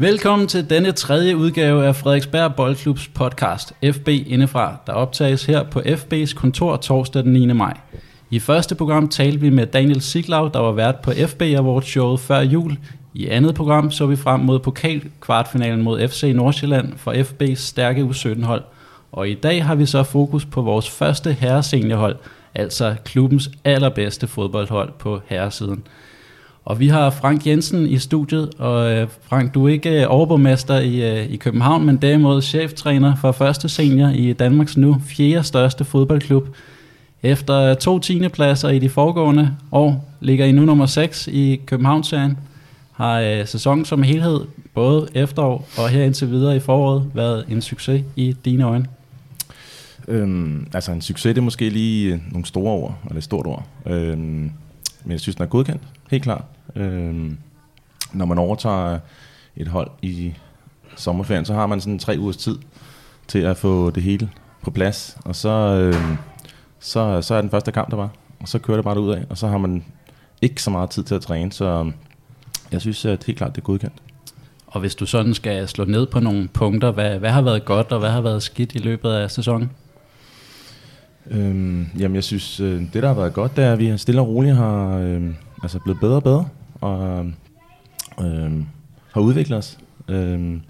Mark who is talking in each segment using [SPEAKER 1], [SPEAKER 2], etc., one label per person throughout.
[SPEAKER 1] Velkommen til denne tredje udgave af Frederiksberg Boldklubs podcast FB Indefra, der optages her på FB's kontor torsdag den 9. maj. I første program talte vi med Daniel Siglau, der var vært på FB Awards showet før jul. I andet program så vi frem mod pokalkvartfinalen mod FC Nordsjælland for FB's stærke U17-hold. Og i dag har vi så fokus på vores første herreseniorhold, altså klubbens allerbedste fodboldhold på herresiden. Og vi har Frank Jensen i studiet, og øh, Frank, du er ikke øh, overborgmester i, øh, i København, men derimod cheftræner for første senior i Danmarks nu fjerde største fodboldklub. Efter to tiende pladser i de foregående år, ligger I nu nummer 6 i Københavnsserien. Har øh, sæsonen som helhed, både efterår og her indtil videre i foråret, været en succes i dine øjne?
[SPEAKER 2] Øhm, altså en succes, det er måske lige øh, nogle store ord, eller et stort ord. Øhm, men jeg synes, den er godkendt, helt klart. Øhm, når man overtager et hold i sommerferien, så har man sådan tre ugers tid til at få det hele på plads. Og så, øhm, så, så er den første kamp, der var. Og så kører det bare ud af. Og så har man ikke så meget tid til at træne. Så jeg synes at helt klart, det er godkendt.
[SPEAKER 1] Og hvis du sådan skal slå ned på nogle punkter, hvad, hvad har været godt, og hvad har været skidt i løbet af sæsonen?
[SPEAKER 2] Øhm, jamen, jeg synes, øh, det der har været godt, det er, at vi stille og roligt har øh, altså blevet bedre og bedre, og øh, har udviklet os. Øh,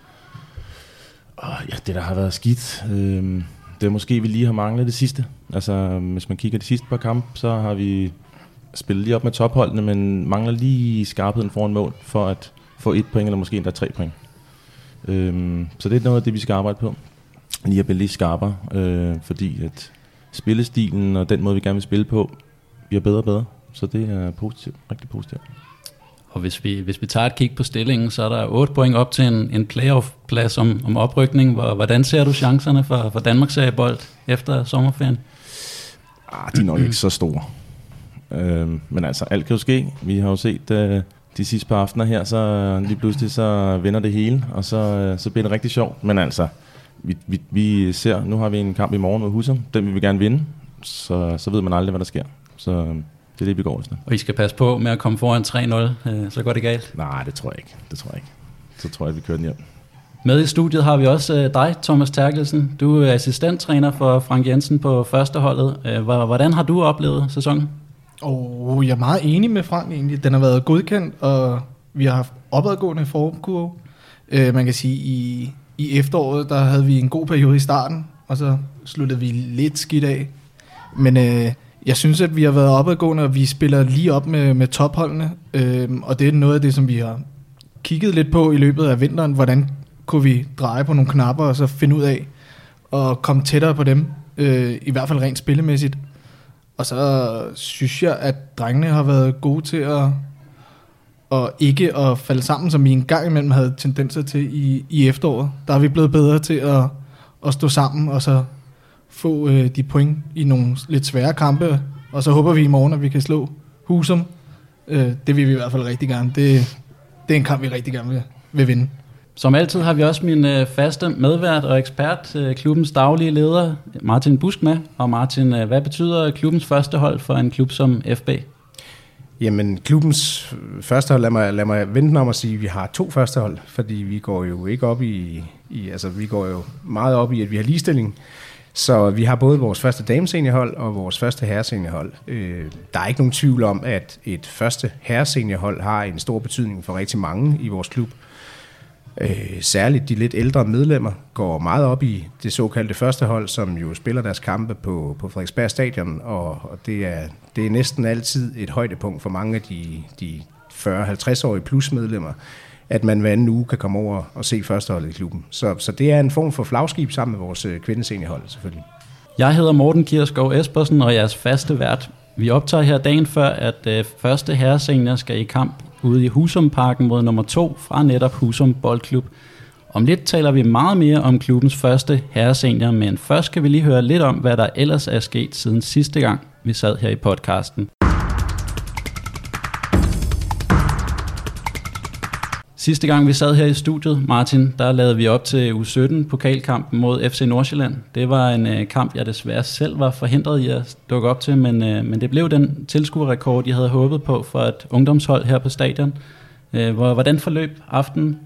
[SPEAKER 2] og ja, det der har været skidt, øh, det er måske, vi lige har manglet det sidste. Altså, hvis man kigger de sidste par kampe, så har vi spillet lige op med topholdene, men mangler lige skarpheden foran mål, for at få et point, eller måske endda tre point. Øh, så det er noget af det, vi skal arbejde på. Lige at blive lidt skarpere, øh, fordi at spillestilen og den måde, vi gerne vil spille på, bliver bedre og bedre. Så det er positivt, rigtig positivt.
[SPEAKER 1] Og hvis vi, hvis vi tager et kig på stillingen, så er der 8 point op til en, en playoff-plads om, om oprykning. Hvordan ser du chancerne for, for Danmarks seriebold efter sommerferien?
[SPEAKER 2] Ah, de er nok ikke så store. Øhm, men altså, alt kan jo ske. Vi har jo set øh, de sidste par aftener her, så lige pludselig så vinder det hele, og så, øh, så bliver det rigtig sjovt. Men altså, vi, vi, vi ser, nu har vi en kamp i morgen mod Husum, den vil vi gerne vinde, så, så ved man aldrig, hvad der sker. Så øhm, det er det, vi går efter.
[SPEAKER 1] Og I skal passe på med at komme foran 3-0, øh, så går det galt?
[SPEAKER 2] Nej, det tror jeg ikke. Det tror jeg ikke. Så tror jeg, at vi kører den hjem.
[SPEAKER 1] Med i studiet har vi også øh, dig, Thomas Terkelsen. Du er assistenttræner for Frank Jensen på førsteholdet. Øh, hvordan har du oplevet sæsonen?
[SPEAKER 3] Oh, jeg er meget enig med Frank egentlig. Den har været godkendt, og vi har haft opadgående formkurve. man kan sige, i i efteråret, der havde vi en god periode i starten, og så sluttede vi lidt skidt af. Men øh, jeg synes, at vi har været opadgående, og vi spiller lige op med, med topholdene. Øhm, og det er noget af det, som vi har kigget lidt på i løbet af vinteren. Hvordan kunne vi dreje på nogle knapper, og så finde ud af at komme tættere på dem. Øh, I hvert fald rent spillemæssigt. Og så synes jeg, at drengene har været gode til at og ikke at falde sammen, som vi en gang imellem havde tendenser til i, i efteråret. Der er vi blevet bedre til at, at stå sammen og så få øh, de point i nogle lidt svære kampe, og så håber vi i morgen, at vi kan slå Husum. Øh, det vil vi i hvert fald rigtig gerne. Det, det er en kamp, vi rigtig gerne vil, vil vinde.
[SPEAKER 1] Som altid har vi også min øh, faste medvært og ekspert, øh, klubbens daglige leder, Martin Busk med. Og Martin, øh, hvad betyder klubbens første hold for en klub som FB?
[SPEAKER 4] Jamen, klubbens første hold, lad mig, lad mig vente om at sige, at vi har to første hold, fordi vi går jo ikke op i, i, altså vi går jo meget op i, at vi har ligestilling. Så vi har både vores første dameseniorhold og vores første herreseniorhold. Øh, der er ikke nogen tvivl om, at et første herreseniorhold har en stor betydning for rigtig mange i vores klub. Øh, særligt de lidt ældre medlemmer går meget op i det såkaldte første hold, som jo spiller deres kampe på, på Frederiksberg Stadion, og, og det, er, det er næsten altid et højdepunkt for mange af de, de 40-50-årige plus medlemmer, at man hver anden uge kan komme over og se førsteholdet i klubben. Så, så det er en form for flagskib sammen med vores øh, kvindeseniorhold selvfølgelig.
[SPEAKER 1] Jeg hedder Morten Kierskov Espersen, og jeres faste vært. Vi optager her dagen før, at øh, første herresenior skal i kamp ude i Husumparken mod nummer 2 fra netop Husum Boldklub. Om lidt taler vi meget mere om klubbens første herresenior, men først skal vi lige høre lidt om, hvad der ellers er sket siden sidste gang, vi sad her i podcasten. Sidste gang vi sad her i studiet, Martin, der lavede vi op til U17 pokalkampen mod FC Nordsjælland. Det var en øh, kamp, jeg desværre selv var forhindret i at dukke op til, men, øh, men det blev den tilskuerrekord, jeg havde håbet på for et ungdomshold her på stadion. Øh, hvordan forløb aftenen?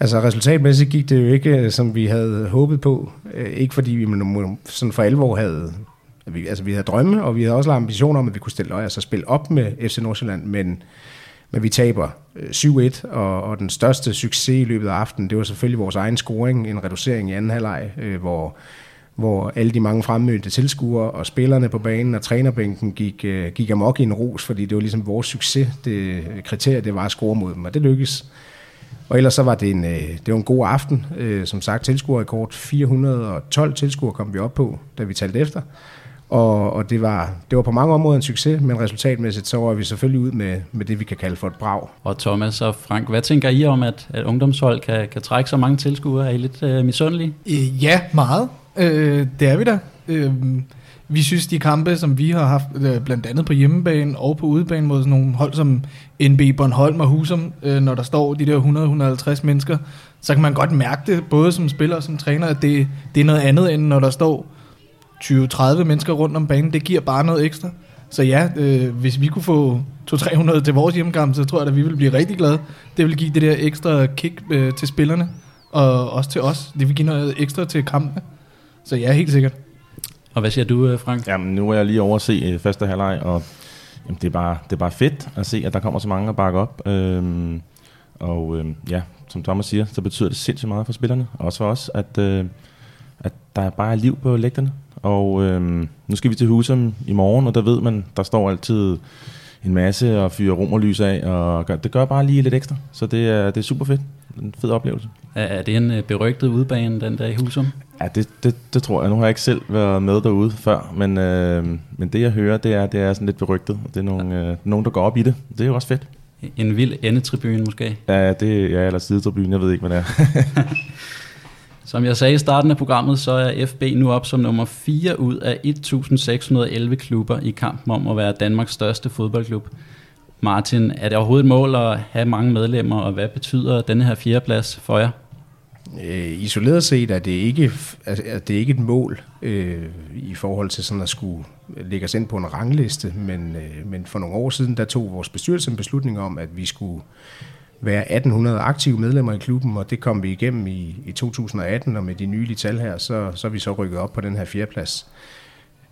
[SPEAKER 4] Altså resultatmæssigt gik det jo ikke, øh, som vi havde håbet på. Øh, ikke fordi vi sådan for alvor havde... Vi, altså vi havde drømme, og vi havde også ambitioner om, at vi kunne stille, altså spille op med FC Nordsjælland, men, men vi taber øh, 7-1, og, og den største succes i løbet af aftenen, det var selvfølgelig vores egen scoring, en reducering i anden halvleg, øh, hvor hvor alle de mange fremmødte tilskuere og spillerne på banen og trænerbænken gik, øh, gik amok i en ros, fordi det var ligesom vores succes, det kriterie, det var at score mod dem, og det lykkedes. Og ellers så var det en, øh, det var en god aften. Øh, som sagt, tilskuerrekord 412 tilskuere kom vi op på, da vi talte efter. Og, og det, var, det var på mange områder en succes, men resultatmæssigt så var vi selvfølgelig ud med, med det, vi kan kalde for et brag.
[SPEAKER 1] Og Thomas og Frank, hvad tænker I om, at, at ungdomshold kan, kan trække så mange tilskuere? Er I lidt uh, misundelige?
[SPEAKER 3] Ja, meget. Øh, det er vi da. Øh, vi synes, de kampe, som vi har haft, øh, blandt andet på hjemmebane og på udebane mod sådan nogle hold som NB Bornholm og Husum, øh, når der står de der 100-150 mennesker, så kan man godt mærke det, både som spiller og som træner, at det, det er noget andet, end når der står 20-30 mennesker rundt om banen. Det giver bare noget ekstra. Så ja, øh, hvis vi kunne få 200-300 til vores hjemmekamp, så tror jeg, at vi ville blive rigtig glade. Det vil give det der ekstra kick øh, til spillerne, og også til os. Det vil give noget ekstra til kampene. Så ja, helt sikkert.
[SPEAKER 1] Og hvad siger du, øh, Frank?
[SPEAKER 2] Jamen, nu er jeg lige over at se øh, første halvleg, og jamen, det, er bare, det er bare fedt at se, at der kommer så mange at bakke op. Øhm, og øhm, ja, som Thomas siger, så betyder det sindssygt meget for spillerne, og også for os, at, øh, at der bare er liv på lægterne. Og øhm, nu skal vi til Husum i morgen, og der ved man, der står altid en masse og fyre romerlys af, og gør, det gør bare lige lidt ekstra. Så det er, det er super fedt. En fed oplevelse.
[SPEAKER 1] Er, det en øh, berygtet udbane, den der i Husum?
[SPEAKER 2] Ja, det, det, det tror jeg. Nu har jeg ikke selv været med derude før, men, øh, men det jeg hører, det er, det er sådan lidt berygtet. Det er nogle, øh, nogen, der går op i det. Det er jo også fedt.
[SPEAKER 1] En vild endetribune måske?
[SPEAKER 2] Ja, det ja, eller sidetribune, jeg ved ikke, hvad det er.
[SPEAKER 1] Som jeg sagde i starten af programmet, så er FB nu op som nummer 4 ud af 1611 klubber i kampen om at være Danmarks største fodboldklub. Martin, er det overhovedet et mål at have mange medlemmer, og hvad betyder denne her fjerdeplads for jer?
[SPEAKER 4] Øh, isoleret set er det ikke, er det ikke et mål øh, i forhold til sådan at skulle lægge os ind på en rangliste, men, øh, men for nogle år siden, der tog vores bestyrelse en beslutning om, at vi skulle være 1800 aktive medlemmer i klubben, og det kom vi igennem i, i 2018, og med de nylige tal her, så, så er vi så rykket op på den her fjerdeplads.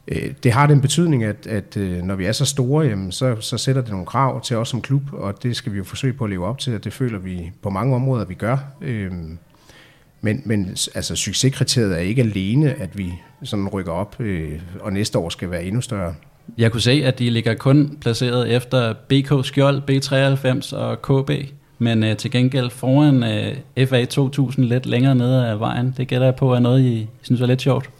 [SPEAKER 4] Øh, det har den betydning, at, at øh, når vi er så store, jamen, så, så sætter det nogle krav til os som klub, og det skal vi jo forsøge på at leve op til, og det føler vi på mange områder, vi gør. Øh, men, men altså, succeskriteriet er ikke alene, at vi sådan rykker op, og næste år skal være endnu større.
[SPEAKER 1] Jeg kunne se, at de ligger kun placeret efter BK Skjold, B93 og KB, men øh, til gengæld foran øh, FA 2000 lidt længere nede af vejen. Det gætter jeg på er noget, I synes er lidt sjovt.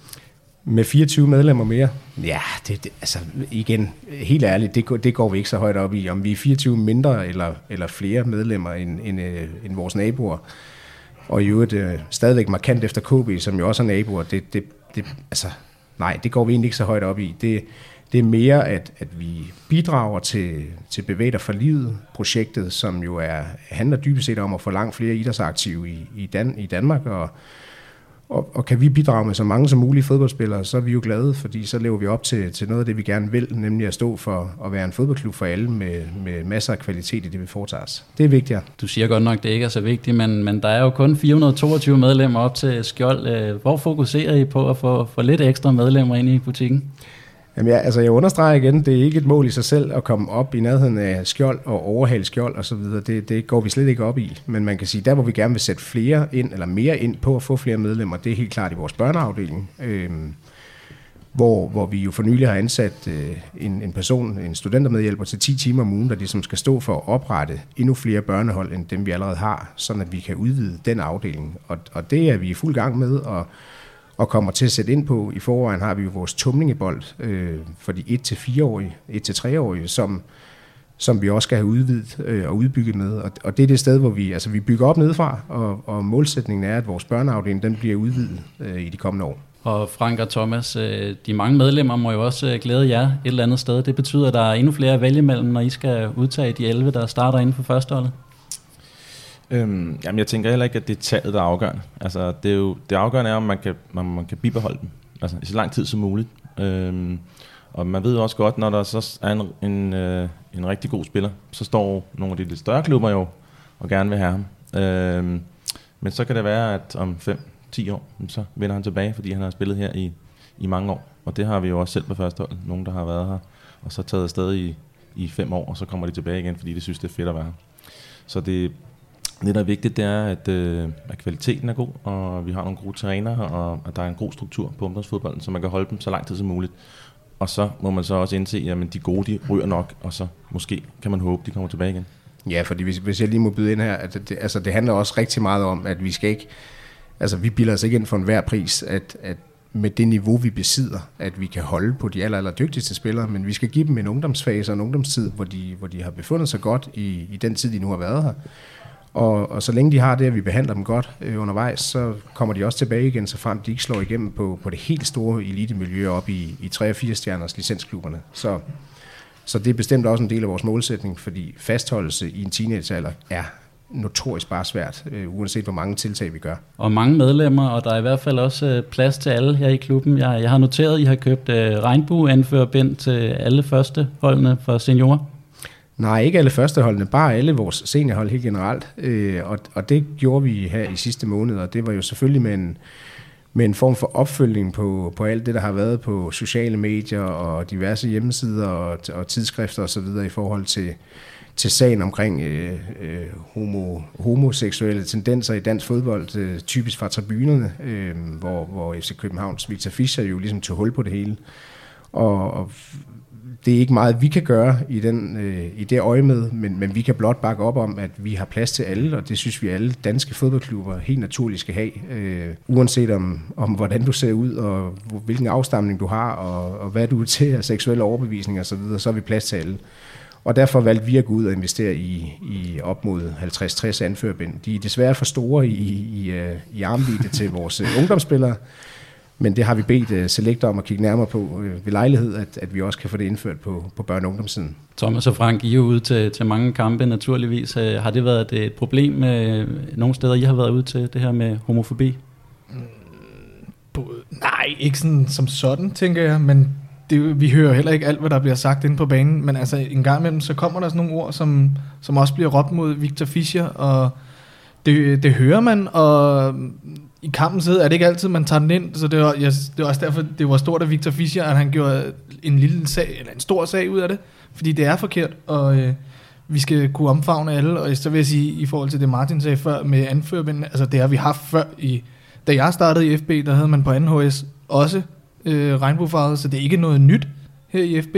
[SPEAKER 4] Med 24 medlemmer mere? Ja, det, det, altså igen, helt ærligt, det, det går vi ikke så højt op i. Om vi er 24 mindre eller, eller flere medlemmer end, end, øh, end vores naboer, og i øvrigt øh, stadigvæk markant efter KB, som jo også er naboer, det, det, det, altså, nej, det går vi egentlig ikke så højt op i. Det, det er mere, at, at vi bidrager til, til Bevæger for Livet, projektet, som jo er, handler dybest set om at få langt flere idrætsaktive i, i, Dan, i Danmark, og og, og kan vi bidrage med så mange som mulige fodboldspillere, så er vi jo glade, fordi så lever vi op til, til noget af det, vi gerne vil, nemlig at stå for at være en fodboldklub for alle med, med masser af kvalitet i det, vi foretager os. Det er vigtigt.
[SPEAKER 1] Du siger godt nok, det ikke er så vigtigt, men, men der er jo kun 422 medlemmer op til Skjold. Øh, hvor fokuserer I på at få, få lidt ekstra medlemmer ind i butikken?
[SPEAKER 4] Jamen ja, altså jeg understreger igen, det er ikke et mål i sig selv at komme op i nærheden af skjold og overhale skjold osv. Det, det går vi slet ikke op i. Men man kan sige, der hvor vi gerne vil sætte flere ind, eller mere ind på at få flere medlemmer, det er helt klart i vores børneafdeling. Øh, hvor, hvor vi jo for nylig har ansat øh, en, en person, en studentermedhjælper til 10 timer om ugen, der ligesom skal stå for at oprette endnu flere børnehold, end dem vi allerede har, sådan at vi kan udvide den afdeling. Og, og det er vi i fuld gang med, og og kommer til at sætte ind på. I forvejen har vi jo vores tumlingebold øh, for de 1-4-årige, 1-3-årige, som, som vi også skal have udvidet øh, og udbygget med. Og, og det er det sted, hvor vi, altså vi bygger op nedefra, og, og målsætningen er, at vores børneafdeling den bliver udvidet øh, i de kommende år.
[SPEAKER 1] Og Frank og Thomas, øh, de mange medlemmer må jo også øh, glæde jer et eller andet sted. Det betyder, at der er endnu flere at vælge mellem, når I skal udtage de 11, der starter inden for førsteholdet.
[SPEAKER 2] Øhm, jamen, jeg tænker heller ikke, at det er tallet, der er afgørende. Altså, det, er jo, det afgørende er, om man kan, man, man kan bibeholde dem altså, i så lang tid som muligt. Øhm, og man ved jo også godt, når der så er en, en, øh, en rigtig god spiller, så står nogle af de lidt større klubber jo og gerne vil have ham. Øhm, Men så kan det være, at om 5-10 år, så vender han tilbage, fordi han har spillet her i, i mange år. Og det har vi jo også selv på første hold. Nogen, der har været her, og så taget afsted i, i fem år, og så kommer de tilbage igen, fordi de synes, det er fedt at være her. Så det, det, der er vigtigt, det er, at, øh, at kvaliteten er god, og vi har nogle gode trænere, og at der er en god struktur på ungdomsfodbolden, så man kan holde dem så lang tid som muligt. Og så må man så også indse, at de gode, de ryger nok, og så måske kan man håbe, de kommer tilbage igen.
[SPEAKER 4] Ja, fordi hvis, hvis jeg lige må byde ind her, at det, altså det handler også rigtig meget om, at vi skal ikke, altså vi bilder os ikke ind for enhver pris, at, at med det niveau, vi besidder, at vi kan holde på de aller, aller dygtigste spillere, men vi skal give dem en ungdomsfase og en ungdomstid, hvor de, hvor de har befundet sig godt i, i den tid, de nu har været her. Og, og så længe de har det, at vi behandler dem godt øh, undervejs, så kommer de også tilbage igen, så frem de ikke slår igennem på, på det helt store elitemiljø op i, i 3 og 4 stjerners licensklubberne. Så, så det er bestemt også en del af vores målsætning, fordi fastholdelse i en teenagealder er notorisk bare svært, øh, uanset hvor mange tiltag vi gør.
[SPEAKER 1] Og mange medlemmer, og der er i hvert fald også øh, plads til alle her i klubben. Jeg, jeg har noteret, at I har købt øh, regnbueanførerbind til alle første holdene for seniorer.
[SPEAKER 4] Nej, ikke alle førsteholdene, bare alle vores seniorhold helt generelt. Øh, og, og det gjorde vi her i sidste måned, og det var jo selvfølgelig med en, med en form for opfølgning på, på alt det, der har været på sociale medier og diverse hjemmesider og, og tidsskrifter osv. i forhold til, til sagen omkring øh, øh, homo, homoseksuelle tendenser i dansk fodbold, øh, typisk fra tribunerne, øh, hvor, hvor FC Københavns Victor Fischer jo ligesom tog hul på det hele. Og, og det er ikke meget, vi kan gøre i, den, øh, i det øje med, men, men vi kan blot bakke op om, at vi har plads til alle, og det synes vi alle danske fodboldklubber helt naturligt skal have, øh, uanset om, om hvordan du ser ud, og hvilken afstamning du har, og, og hvad du er til af seksuelle overbevisninger osv., så, videre, så er vi plads til alle. Og derfor valgte vi at gå ud og investere i, i op mod 50-60 anførbind. De er desværre for store i, i, øh, i armvidde til vores øh, ungdomsspillere, men det har vi bedt uh, Select om at kigge nærmere på uh, ved lejlighed, at, at vi også kan få det indført på, på børne- og ungdomssiden.
[SPEAKER 1] Thomas og Frank, I er ude til, til mange kampe naturligvis. Uh, har det været et problem uh, nogle steder, I har været ude til det her med homofobi?
[SPEAKER 3] Mm, nej, ikke sådan som sådan, tænker jeg, men det, vi hører heller ikke alt, hvad der bliver sagt inde på banen, men altså en gang imellem, så kommer der sådan nogle ord, som, som også bliver råbt mod Victor Fischer, og det, det hører man, og i kampen sidder, er det ikke altid, man tager den ind, så det var, jeg, det var også derfor, det var stort af Victor Fischer, at han gjorde en lille sag, eller en stor sag ud af det, fordi det er forkert, og øh, vi skal kunne omfavne alle, og så vil jeg sige, i forhold til det Martin sagde før med anførbind, altså det har vi haft før, i, da jeg startede i FB, der havde man på 2 HS også øh, regnbuefarvet, så det er ikke noget nyt her i FB,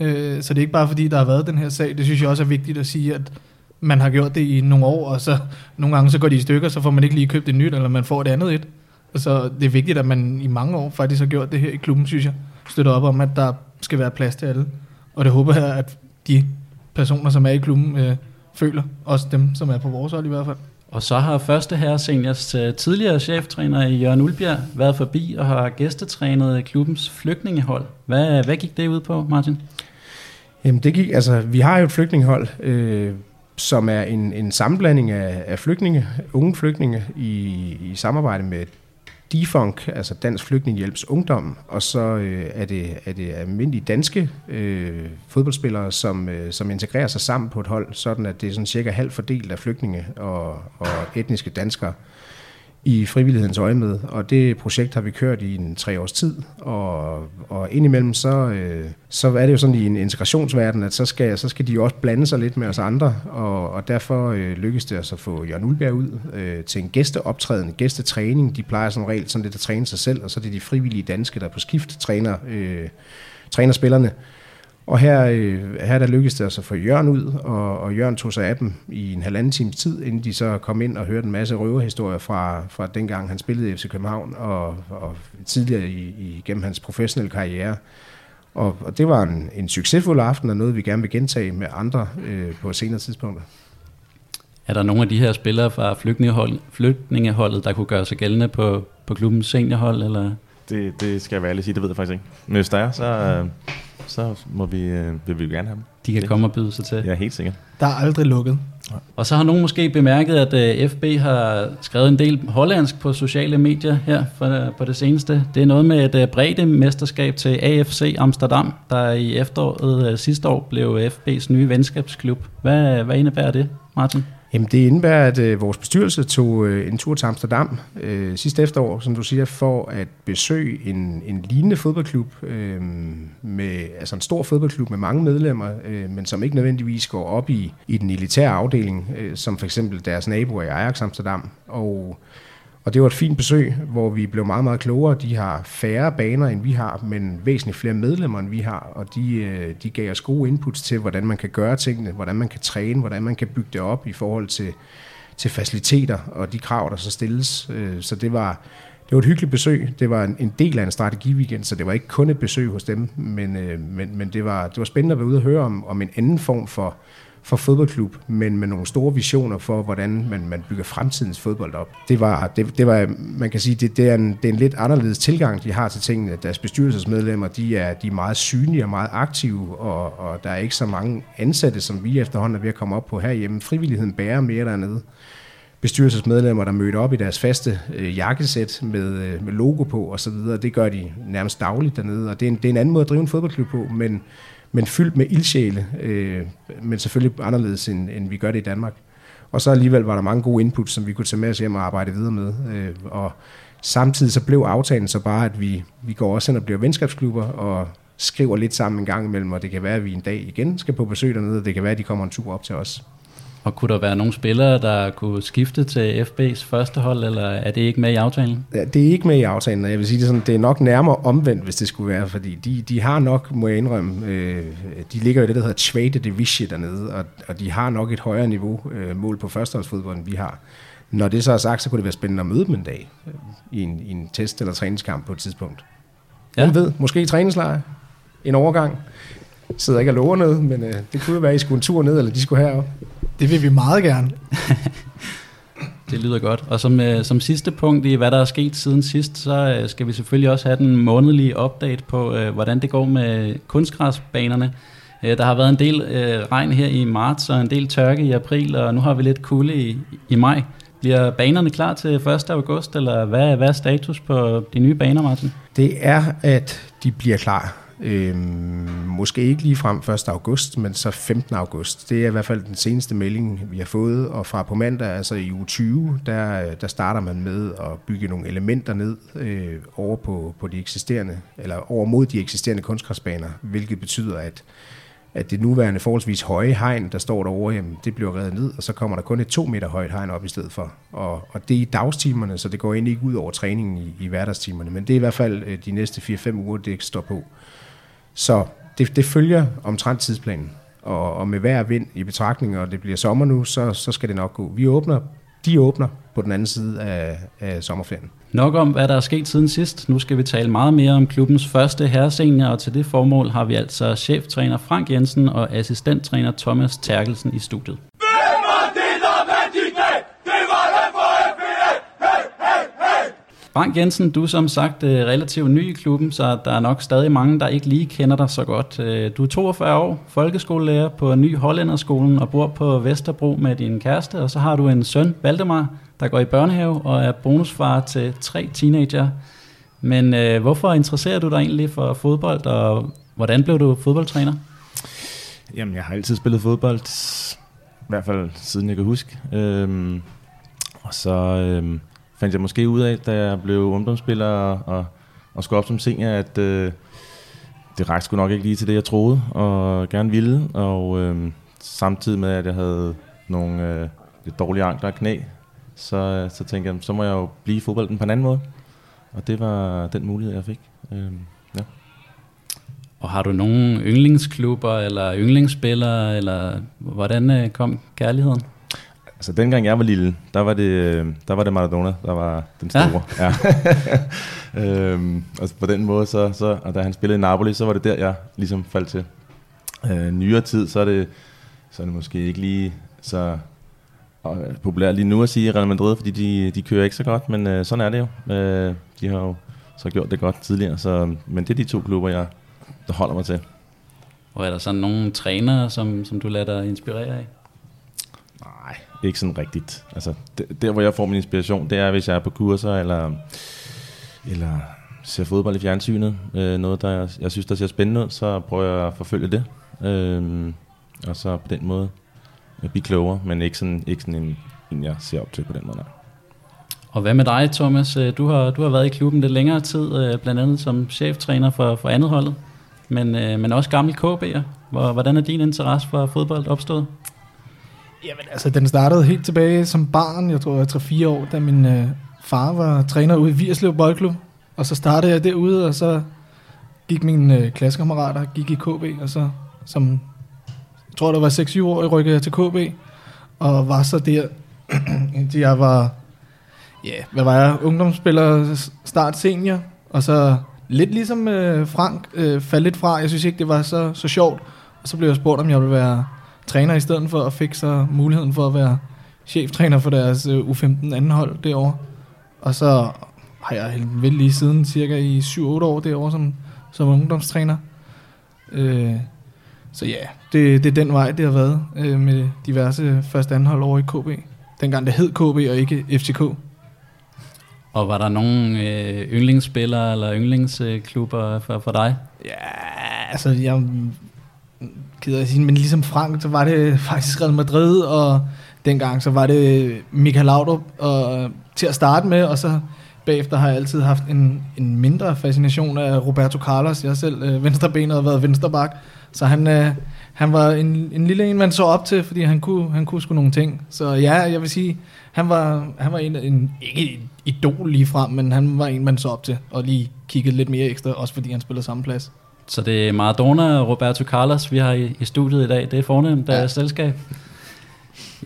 [SPEAKER 3] øh, så det er ikke bare fordi, der har været den her sag, det synes jeg også er vigtigt at sige, at man har gjort det i nogle år, og så nogle gange så går de i stykker, så får man ikke lige købt et nyt, eller man får et andet et. Så det er vigtigt, at man i mange år faktisk har gjort det her i klubben, synes jeg. Støtter op om, at der skal være plads til alle. Og det håber jeg, at de personer, som er i klubben, øh, føler. Også dem, som er på vores hold i hvert fald.
[SPEAKER 1] Og så har første herre seniors øh, tidligere cheftræner Jørgen Ulbjerg været forbi og har gæstetrænet klubbens flygtningehold. Hvad, hvad gik det ud på, Martin?
[SPEAKER 4] Jamen det gik, altså vi har jo et flygtningehold, øh, som er en, en sammenblanding af, af flygtninge, unge flygtninge, i, i samarbejde med DFUNK, altså Dansk Flygtningehjælps Ungdom, og så øh, er, det, er det almindelige danske øh, fodboldspillere, som, øh, som integrerer sig sammen på et hold, sådan at det er sådan cirka halvt fordelt af flygtninge og, og etniske danskere i frivillighedens øje med, og det projekt har vi kørt i en tre års tid, og, og indimellem så, øh, så er det jo sådan i en integrationsverden, at så skal, så skal de jo også blande sig lidt med os andre, og, og derfor øh, lykkes det altså at få Jørgen Ulberg ud øh, til en gæsteoptræden, gæstetræning. De plejer som regel sådan lidt at træne sig selv, og så er det de frivillige danske, der på skift træner, øh, træner spillerne. Og her, øh, her der lykkedes det altså at få Jørgen ud, og, og Jørgen tog sig af dem i en halvanden times tid, inden de så kom ind og hørte en masse røverhistorier fra, fra dengang han spillede i FC København, og, og tidligere i, i, gennem hans professionelle karriere. Og, og det var en, en succesfuld aften, og noget vi gerne vil gentage med andre øh, på senere tidspunkter.
[SPEAKER 1] Er der nogle af de her spillere fra flygtningehold, flygtningeholdet, der kunne gøre sig gældende på, på klubbens seniorhold? Eller?
[SPEAKER 2] Det, det skal jeg være ærlig sige, det ved jeg faktisk ikke. Men hvis der er, så, øh, så må vi, øh, vil vi gerne have dem.
[SPEAKER 1] De kan det. komme og byde sig til.
[SPEAKER 2] Ja, helt sikkert.
[SPEAKER 3] Der er aldrig lukket.
[SPEAKER 1] Og så har nogen måske bemærket, at uh, FB har skrevet en del hollandsk på sociale medier her for, uh, på det seneste. Det er noget med et uh, brede mesterskab til AFC Amsterdam, der i efteråret uh, sidste år blev FB's nye venskabsklub. Hvad, hvad indebærer det, Martin?
[SPEAKER 4] Jamen det indebærer, at øh, vores bestyrelse tog øh, en tur til Amsterdam øh, sidste efterår, som du siger, for at besøge en, en lignende fodboldklub, øh, med, altså en stor fodboldklub med mange medlemmer, øh, men som ikke nødvendigvis går op i, i den elitære afdeling, øh, som for eksempel deres naboer i Ajax Amsterdam. Og og det var et fint besøg, hvor vi blev meget, meget klogere. De har færre baner, end vi har, men væsentligt flere medlemmer, end vi har. Og de, øh, de gav os gode inputs til, hvordan man kan gøre tingene, hvordan man kan træne, hvordan man kan bygge det op i forhold til, til faciliteter og de krav, der så stilles. Øh, så det var, det var et hyggeligt besøg. Det var en del af en strategiweekend, så det var ikke kun et besøg hos dem, men, øh, men, men det, var, det var spændende at være ude og høre om, om en anden form for, for fodboldklub, men med nogle store visioner for, hvordan man, man bygger fremtidens fodbold op. Det var, det, det var man kan sige, det, det, er en, det er en lidt anderledes tilgang, de har til tingene. Deres bestyrelsesmedlemmer, de er, de er meget synlige og meget aktive, og, og der er ikke så mange ansatte, som vi efterhånden er ved at komme op på herhjemme. Frivilligheden bærer mere dernede bestyrelsesmedlemmer, der mødte op i deres faste øh, jakkesæt med, øh, med logo på osv. Det gør de nærmest dagligt dernede, og det er, en, det er en anden måde at drive en fodboldklub på, men men fyldt med ildsjæle, øh, men selvfølgelig anderledes, end, end vi gør det i Danmark. Og så alligevel var der mange gode input, som vi kunne tage med os hjem og arbejde videre med. Øh, og samtidig så blev aftalen så bare, at vi, vi går også hen og bliver venskabsklubber, og skriver lidt sammen en gang imellem, og det kan være, at vi en dag igen skal på besøg dernede, og det kan være, at de kommer en tur op til os.
[SPEAKER 1] Og kunne der være nogle spillere, der kunne skifte til FB's første hold, eller er det ikke med i aftalen?
[SPEAKER 4] Ja, det er ikke med i aftalen, og jeg vil sige det sådan, det er nok nærmere omvendt, hvis det skulle være, fordi de, de har nok, må jeg indrømme, øh, de ligger i det, der hedder Tvate Division dernede, og, og de har nok et højere niveau øh, mål på førsteholdsfodbold, end vi har. Når det så er sagt, så kunne det være spændende at møde dem en dag øh, i, en, i en test- eller træningskamp på et tidspunkt. Ja. Hvem ved, måske i træningslejr, en overgang. Sidder ikke og lover noget, men øh, det kunne jo være, at I skulle en tur ned, eller de skulle herop.
[SPEAKER 3] Det vil vi meget gerne.
[SPEAKER 1] det lyder godt. Og som, øh, som sidste punkt i, hvad der er sket siden sidst, så øh, skal vi selvfølgelig også have den månedlige update på, øh, hvordan det går med kunstgræsbanerne. Øh, der har været en del øh, regn her i marts, og en del tørke i april, og nu har vi lidt kulde i, i maj. Bliver banerne klar til 1. august, eller hvad, hvad er status på de nye baner, Martin?
[SPEAKER 4] Det er, at de bliver klar Øhm, måske ikke lige frem 1. august, men så 15. august. Det er i hvert fald den seneste melding, vi har fået. Og fra på mandag, altså i uge 20, der, der starter man med at bygge nogle elementer ned øh, over på, på de eksisterende, eller over mod de eksisterende kunstgræsbaner, hvilket betyder, at at det nuværende forholdsvis høje hegn, der står derovre, jamen, det bliver reddet ned, og så kommer der kun et to meter højt hegn op i stedet for. Og, og det er i dagstimerne, så det går egentlig ikke ud over træningen i, i hverdagstimerne, men det er i hvert fald øh, de næste 4-5 uger, det står på. Så det, det følger omtrent tidsplanen. Og, og med hver vind i betragtning, og det bliver sommer nu, så, så skal det nok gå. Vi åbner, de åbner på den anden side af, af sommerferien.
[SPEAKER 1] Nok om, hvad der er sket siden sidst. Nu skal vi tale meget mere om klubbens første herresenior, og til det formål har vi altså cheftræner Frank Jensen og assistenttræner Thomas Terkelsen i studiet. Frank Jensen, du er som sagt øh, relativt ny i klubben, så der er nok stadig mange, der ikke lige kender dig så godt. Øh, du er 42 år, folkeskolelærer på Ny Hollænderskolen og bor på Vesterbro med din kæreste, og så har du en søn, Valdemar, der går i børnehave og er bonusfar til tre teenager. Men øh, hvorfor interesserer du dig egentlig for fodbold, og hvordan blev du fodboldtræner?
[SPEAKER 2] Jamen, jeg har altid spillet fodbold, i hvert fald siden jeg kan huske. Øhm, og så... Øhm, fandt jeg måske ud af, da jeg blev ungdomsspiller og, og, skulle op som senior, at øh, det rakte sgu nok ikke lige til det, jeg troede og gerne ville. Og øh, samtidig med, at jeg havde nogle øh, lidt dårlige ankler og knæ, så, så tænkte jeg, så må jeg jo blive i fodbolden på en anden måde. Og det var den mulighed, jeg fik. Øh, ja.
[SPEAKER 1] Og har du nogle yndlingsklubber eller yndlingsspillere, eller hvordan øh, kom kærligheden?
[SPEAKER 2] Altså dengang jeg var lille, der var det, der var det Maradona, der var den store. Ja. ja. øhm, og på den måde, så, så, og da han spillede i Napoli, så var det der, jeg ligesom faldt til. Øh, nyere tid, så er, det, så er det måske ikke lige så øh, populært lige nu at sige Real Madrid, fordi de, de kører ikke så godt, men øh, sådan er det jo. Øh, de har jo så gjort det godt tidligere, så, men det er de to klubber, jeg der holder mig til.
[SPEAKER 1] Og er der sådan nogle trænere, som, som du lader dig inspirere af?
[SPEAKER 2] Nej, ikke sådan rigtigt. Altså, der, hvor jeg får min inspiration, det er, hvis jeg er på kurser, eller, eller ser fodbold i fjernsynet. Øh, noget, der jeg, jeg synes, der ser spændende ud, så prøver jeg at forfølge det. Øh, og så på den måde at blive klogere, men ikke sådan, ikke sådan en, en, jeg ser op til på den måde. Nej.
[SPEAKER 1] Og hvad med dig, Thomas? Øh, du har, du har været i klubben lidt længere tid, øh, blandt andet som cheftræner for, for andet holdet, men, øh, men også gammel KB'er. Hvordan er din interesse for fodbold opstået?
[SPEAKER 3] Jamen altså, den startede helt tilbage som barn, jeg tror jeg var 3-4 år, da min øh, far var træner ude i Vierslev Boldklub. Og så startede jeg derude, og så gik mine øh, klassekammerater gik i KB, og så som, jeg tror det var 6-7 år, jeg rykkede jeg til KB, og var så der, indtil jeg var, ja, hvad var jeg, ungdomsspiller, start senior, og så lidt ligesom øh, Frank øh, faldt lidt fra, jeg synes ikke, det var så, så sjovt, og så blev jeg spurgt, om jeg ville være træner i stedet for, og fik så muligheden for at være cheftræner for deres øh, U15 anden hold derovre. Og så har jeg vel lige siden cirka i 7-8 år derovre som, som ungdomstræner. Øh, så ja, det, det er den vej, det har været øh, med diverse første hold over i KB. Dengang det hed KB og ikke FCK.
[SPEAKER 1] Og var der nogen øh, yndlingsspillere eller yndlingsklubber for, for dig?
[SPEAKER 3] Ja, altså jeg gider jeg sige, men ligesom Frank, så var det faktisk Real Madrid, og dengang så var det Michael Laudrup og, til at starte med, og så bagefter har jeg altid haft en, en mindre fascination af Roberto Carlos. Jeg selv øh, venstrebenet og været venstreback, så han, øh, han var en, en lille en, man så op til, fordi han kunne, han kunne sgu nogle ting. Så ja, jeg vil sige, han var, han var en, en ikke en idol lige frem, men han var en, man så op til, og lige kiggede lidt mere ekstra, også fordi han spillede samme plads.
[SPEAKER 1] Så det er Maradona og Roberto Carlos, vi har i, i studiet i dag. Det er fornemt ja. selskab.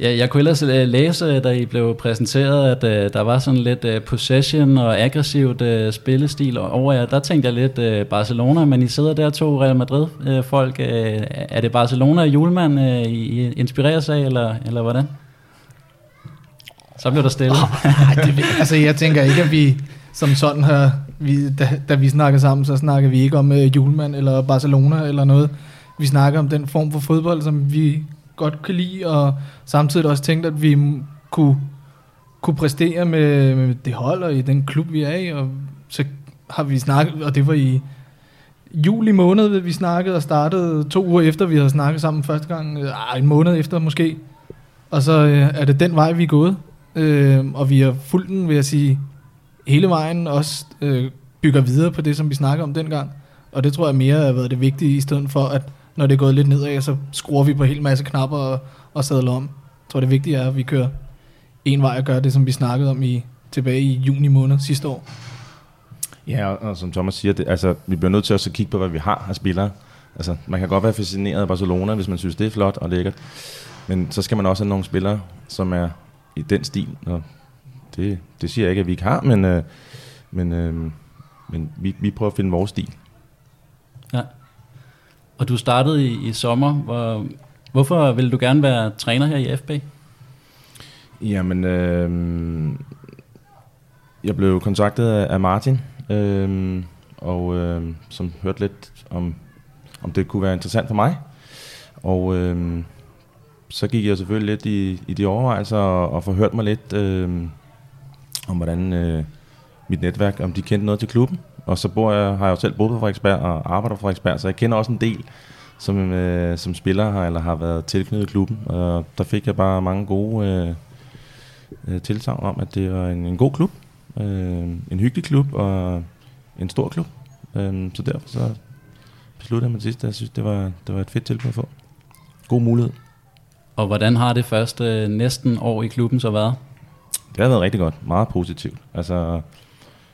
[SPEAKER 1] Ja, jeg kunne ellers øh, læse, da I blev præsenteret, at uh, der var sådan lidt uh, possession og aggressivt uh, spillestil over jer. Der tænkte jeg lidt uh, Barcelona, men I sidder der to Real Madrid-folk. Uh, er det Barcelona og Julemand, uh, I inspirerer sig af, eller, eller hvordan? Så blev der stille.
[SPEAKER 3] Oh, det, altså, jeg tænker ikke, at vi som sådan her, Vi, da, da vi snakker sammen, så snakker vi ikke om uh, Julemand eller Barcelona eller noget. Vi snakker om den form for fodbold, som vi godt kan lide, og samtidig også tænkt, at vi kunne, kunne præstere med, med det hold og i den klub, vi er i, og så har vi snakket, og det var i juli måned, vi snakkede og startede to uger efter, vi havde snakket sammen første gang, øh, en måned efter måske, og så øh, er det den vej, vi er gået, øh, og vi har fulgt den, vil jeg sige, hele vejen, også øh, bygger videre på det, som vi snakker om dengang, og det tror jeg mere har været det vigtige, i stedet for at når det er gået lidt nedad, så skruer vi på en hel masse knapper og, og sadler om. Jeg tror, det vigtige er, at vi kører en vej og gør det, som vi snakkede om i, tilbage i juni måned sidste år.
[SPEAKER 2] Ja, og, og som Thomas siger, det, altså, vi bliver nødt til også at kigge på, hvad vi har af spillere. Altså, man kan godt være fascineret af Barcelona, hvis man synes, det er flot og lækkert. Men så skal man også have nogle spillere, som er i den stil. Og det, det siger jeg ikke, at vi ikke har, men, øh, men, øh, men vi, vi prøver at finde vores stil.
[SPEAKER 1] Ja. Og du startede i, i sommer. Hvor, hvorfor ville du gerne være træner her i FB?
[SPEAKER 2] Jamen, øh, jeg blev kontaktet af Martin, øh, og øh, som hørte lidt om, om det kunne være interessant for mig. Og øh, så gik jeg selvfølgelig lidt i, i de overvejelser og, og forhørte mig lidt øh, om, hvordan øh, mit netværk, om de kendte noget til klubben. Og så bor jeg, har jeg jo selv boet på Frederiksberg og arbejder på Frederiksberg, så jeg kender også en del, som, øh, som spiller har, eller har været tilknyttet klubben. Og der fik jeg bare mange gode øh, øh, tilsagn om, at det var en, en god klub, øh, en hyggelig klub og en stor klub. Øh, så derfor så besluttede jeg mig sidst, at jeg synes, det var, det var et fedt tilbud at få. God mulighed.
[SPEAKER 1] Og hvordan har det første øh, næsten år i klubben så været?
[SPEAKER 2] Det har været rigtig godt. Meget positivt. Altså,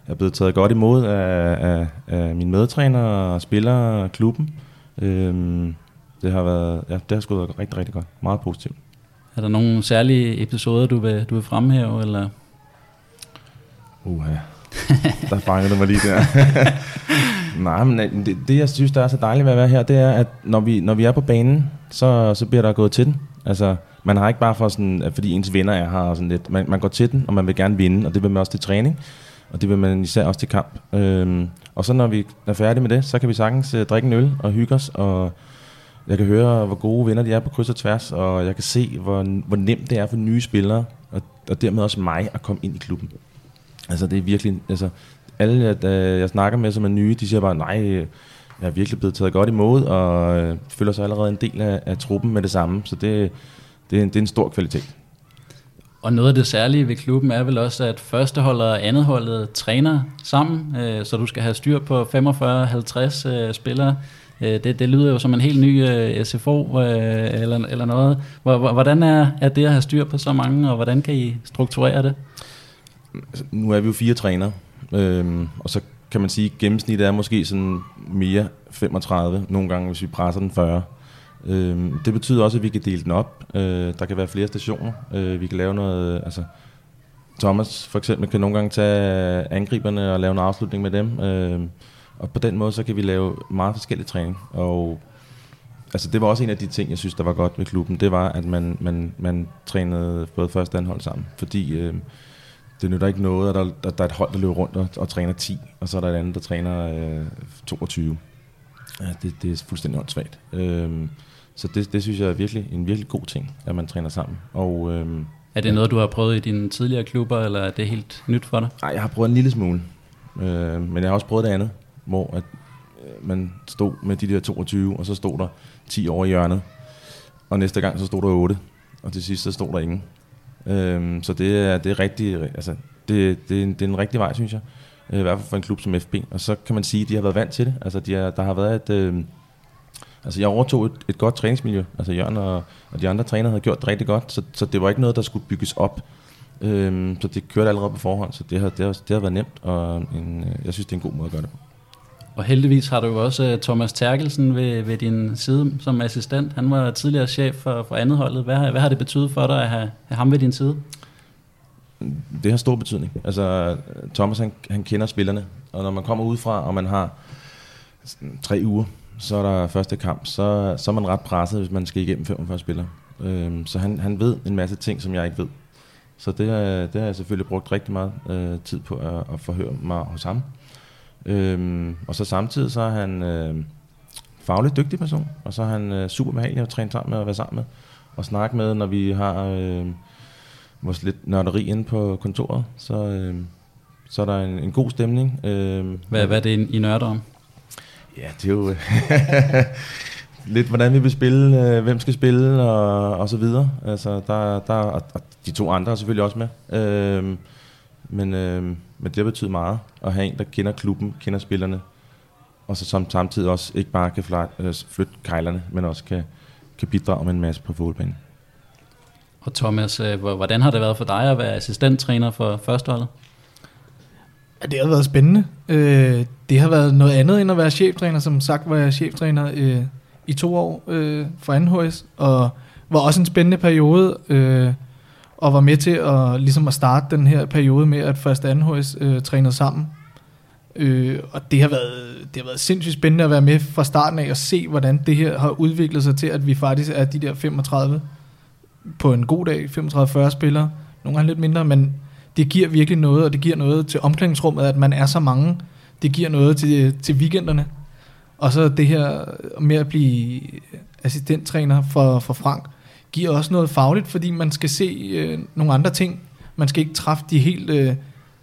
[SPEAKER 2] jeg er blevet taget godt imod af, af, af mine medtræner og spillere og klubben. Øhm, det har været, ja, det har sgu været rigtig, rigtig godt. Meget positivt.
[SPEAKER 1] Er der nogle særlige episoder, du vil, du vil fremhæve, eller?
[SPEAKER 2] Uha, der fangede du mig lige der. Nej, men øh, det, det, jeg synes, der er så dejligt ved at være her, det er, at når vi, når vi er på banen, så, så bliver der gået til den. Altså, man har ikke bare for sådan, fordi ens venner er her og sådan lidt. Man, man går til den, og man vil gerne vinde, og det vil man også til træning. Og det vil man især også til kamp. Øhm, og så når vi er færdige med det, så kan vi sagtens uh, drikke en øl og hygge os, og jeg kan høre, hvor gode venner de er på kryds og tværs, og jeg kan se, hvor, hvor nemt det er for nye spillere, og, og dermed også mig at komme ind i klubben. Altså det er virkelig, altså alle jeg, jeg snakker med, som er nye, de siger bare, nej, jeg er virkelig blevet taget godt imod, og øh, føler sig allerede en del af, af truppen med det samme, så det, det, er en, det er en stor kvalitet.
[SPEAKER 1] Og noget af det særlige ved klubben er vel også, at førsteholdet og andetholdet træner sammen, øh, så du skal have styr på 45-50 øh, spillere. Øh, det, det lyder jo som en helt ny øh, SFO øh, eller, eller noget. Hvordan er, er det at have styr på så mange, og hvordan kan I strukturere det?
[SPEAKER 2] Altså, nu er vi jo fire trænere, øh, og så kan man sige, at gennemsnittet er måske sådan mere 35, nogle gange hvis vi presser den 40. Øh, det betyder også, at vi kan dele den op. Øh, der kan være flere stationer. Øh, vi kan lave noget... Altså, Thomas for eksempel kan nogle gange tage angriberne og lave en afslutning med dem. Øh, og på den måde, så kan vi lave meget forskellig træning. Og altså, det var også en af de ting, jeg synes, der var godt ved klubben. Det var, at man, man, man trænede både første og anden hold sammen. Fordi øh, det nytter ikke noget, at der, der, der er et hold, der løber rundt og, og træner 10, og så er der et andet, der træner øh, 22. Ja, det, det er fuldstændig åndssvagt. Øh, så det, det synes jeg er virkelig en virkelig god ting, at man træner sammen. Og, øhm,
[SPEAKER 1] er det noget, du har prøvet i dine tidligere klubber, eller er det helt nyt for dig?
[SPEAKER 2] Nej, jeg har prøvet en lille smule. Øh, men jeg har også prøvet det andet, hvor at, øh, man stod med de der 22, og så stod der 10 over i hjørnet. Og næste gang, så stod der 8. Og til sidst, så stod der ingen. Øh, så det er, det er rigtig, altså, det, det, det er en rigtig vej, synes jeg. Øh, I hvert fald for en klub som FB. Og så kan man sige, at de har været vant til det. Altså, de er, der har været et... Øh, Altså jeg overtog et, et godt træningsmiljø. Altså Jørgen og, og de andre trænere havde gjort det rigtig godt, så, så det var ikke noget, der skulle bygges op. Øhm, så det kørte allerede på forhånd, så det har, det har, det har været nemt, og en, øh, jeg synes, det er en god måde at gøre det på.
[SPEAKER 1] Og heldigvis har du jo også øh, Thomas Terkelsen ved, ved din side som assistent. Han var tidligere chef for, for andet holdet. Hvad, hvad har det betydet for dig at have, have ham ved din side?
[SPEAKER 2] Det har stor betydning. Altså, Thomas han, han kender spillerne, og når man kommer udefra, og man har tre uger så er der første kamp, så, så er man ret presset, hvis man skal igennem 45 spillere. Øhm, så han, han ved en masse ting, som jeg ikke ved. Så det, det har jeg selvfølgelig brugt rigtig meget øh, tid på at, at forhøre mig hos ham. Øhm, og så samtidig så er han øh, fagligt dygtig person, og så er han øh, super behagelig at træne sammen med og være sammen med. Og snakke med, når vi har øh, vores lidt nørderi inde på kontoret. Så, øh, så er der en, en god stemning. Øh,
[SPEAKER 1] hvad, hvad er det, I nørder om?
[SPEAKER 2] Ja, det er jo lidt, hvordan vi vil spille, øh, hvem skal spille, og, og så videre. Altså, der, der, og de to andre er selvfølgelig også med. Øh, men, øh, men det betyder meget at have en, der kender klubben, kender spillerne, og så som samtidig også ikke bare kan fly, øh, flytte kejlerne, men også kan, kan bidrage med en masse på fodboldbanen.
[SPEAKER 1] Og Thomas, øh, hvordan har det været for dig at være assistenttræner for førsteholdet?
[SPEAKER 3] Ja, det har været spændende. Øh, det har været noget andet end at være cheftræner. Som sagt var jeg cheftræner øh, i to år øh, for 2HS, og var også en spændende periode, øh, og var med til at, ligesom at starte den her periode med, at først 2HS øh, trænede sammen. Øh, og det har, været, det har været sindssygt spændende at være med fra starten af og se, hvordan det her har udviklet sig til, at vi faktisk er de der 35 på en god dag, 35-40 spillere, nogle gange lidt mindre, men det giver virkelig noget, og det giver noget til omklædningsrummet, at man er så mange. Det giver noget til, til weekenderne. Og så det her med at blive assistenttræner for, for Frank, giver også noget fagligt, fordi man skal se øh, nogle andre ting. Man skal ikke træffe de helt øh,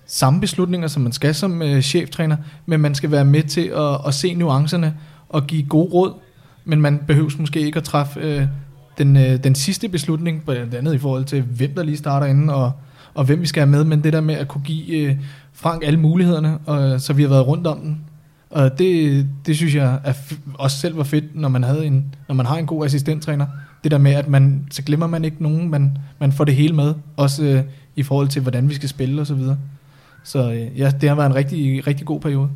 [SPEAKER 3] samme beslutninger, som man skal som øh, cheftræner, men man skal være med til at, at se nuancerne og give gode råd, men man behøver måske ikke at træffe øh, den, øh, den sidste beslutning, blandt andet i forhold til, hvem der lige starter inden, og og hvem vi skal have med, men det der med at kunne give øh, Frank alle mulighederne, og, så vi har været rundt om den. Og det, det synes jeg er også selv var fedt, når man, havde en, når man har en god assistenttræner. Det der med, at man, så glemmer man ikke nogen, man, man får det hele med, også øh, i forhold til, hvordan vi skal spille og så videre. Så øh, ja, det har været en rigtig, rigtig god periode.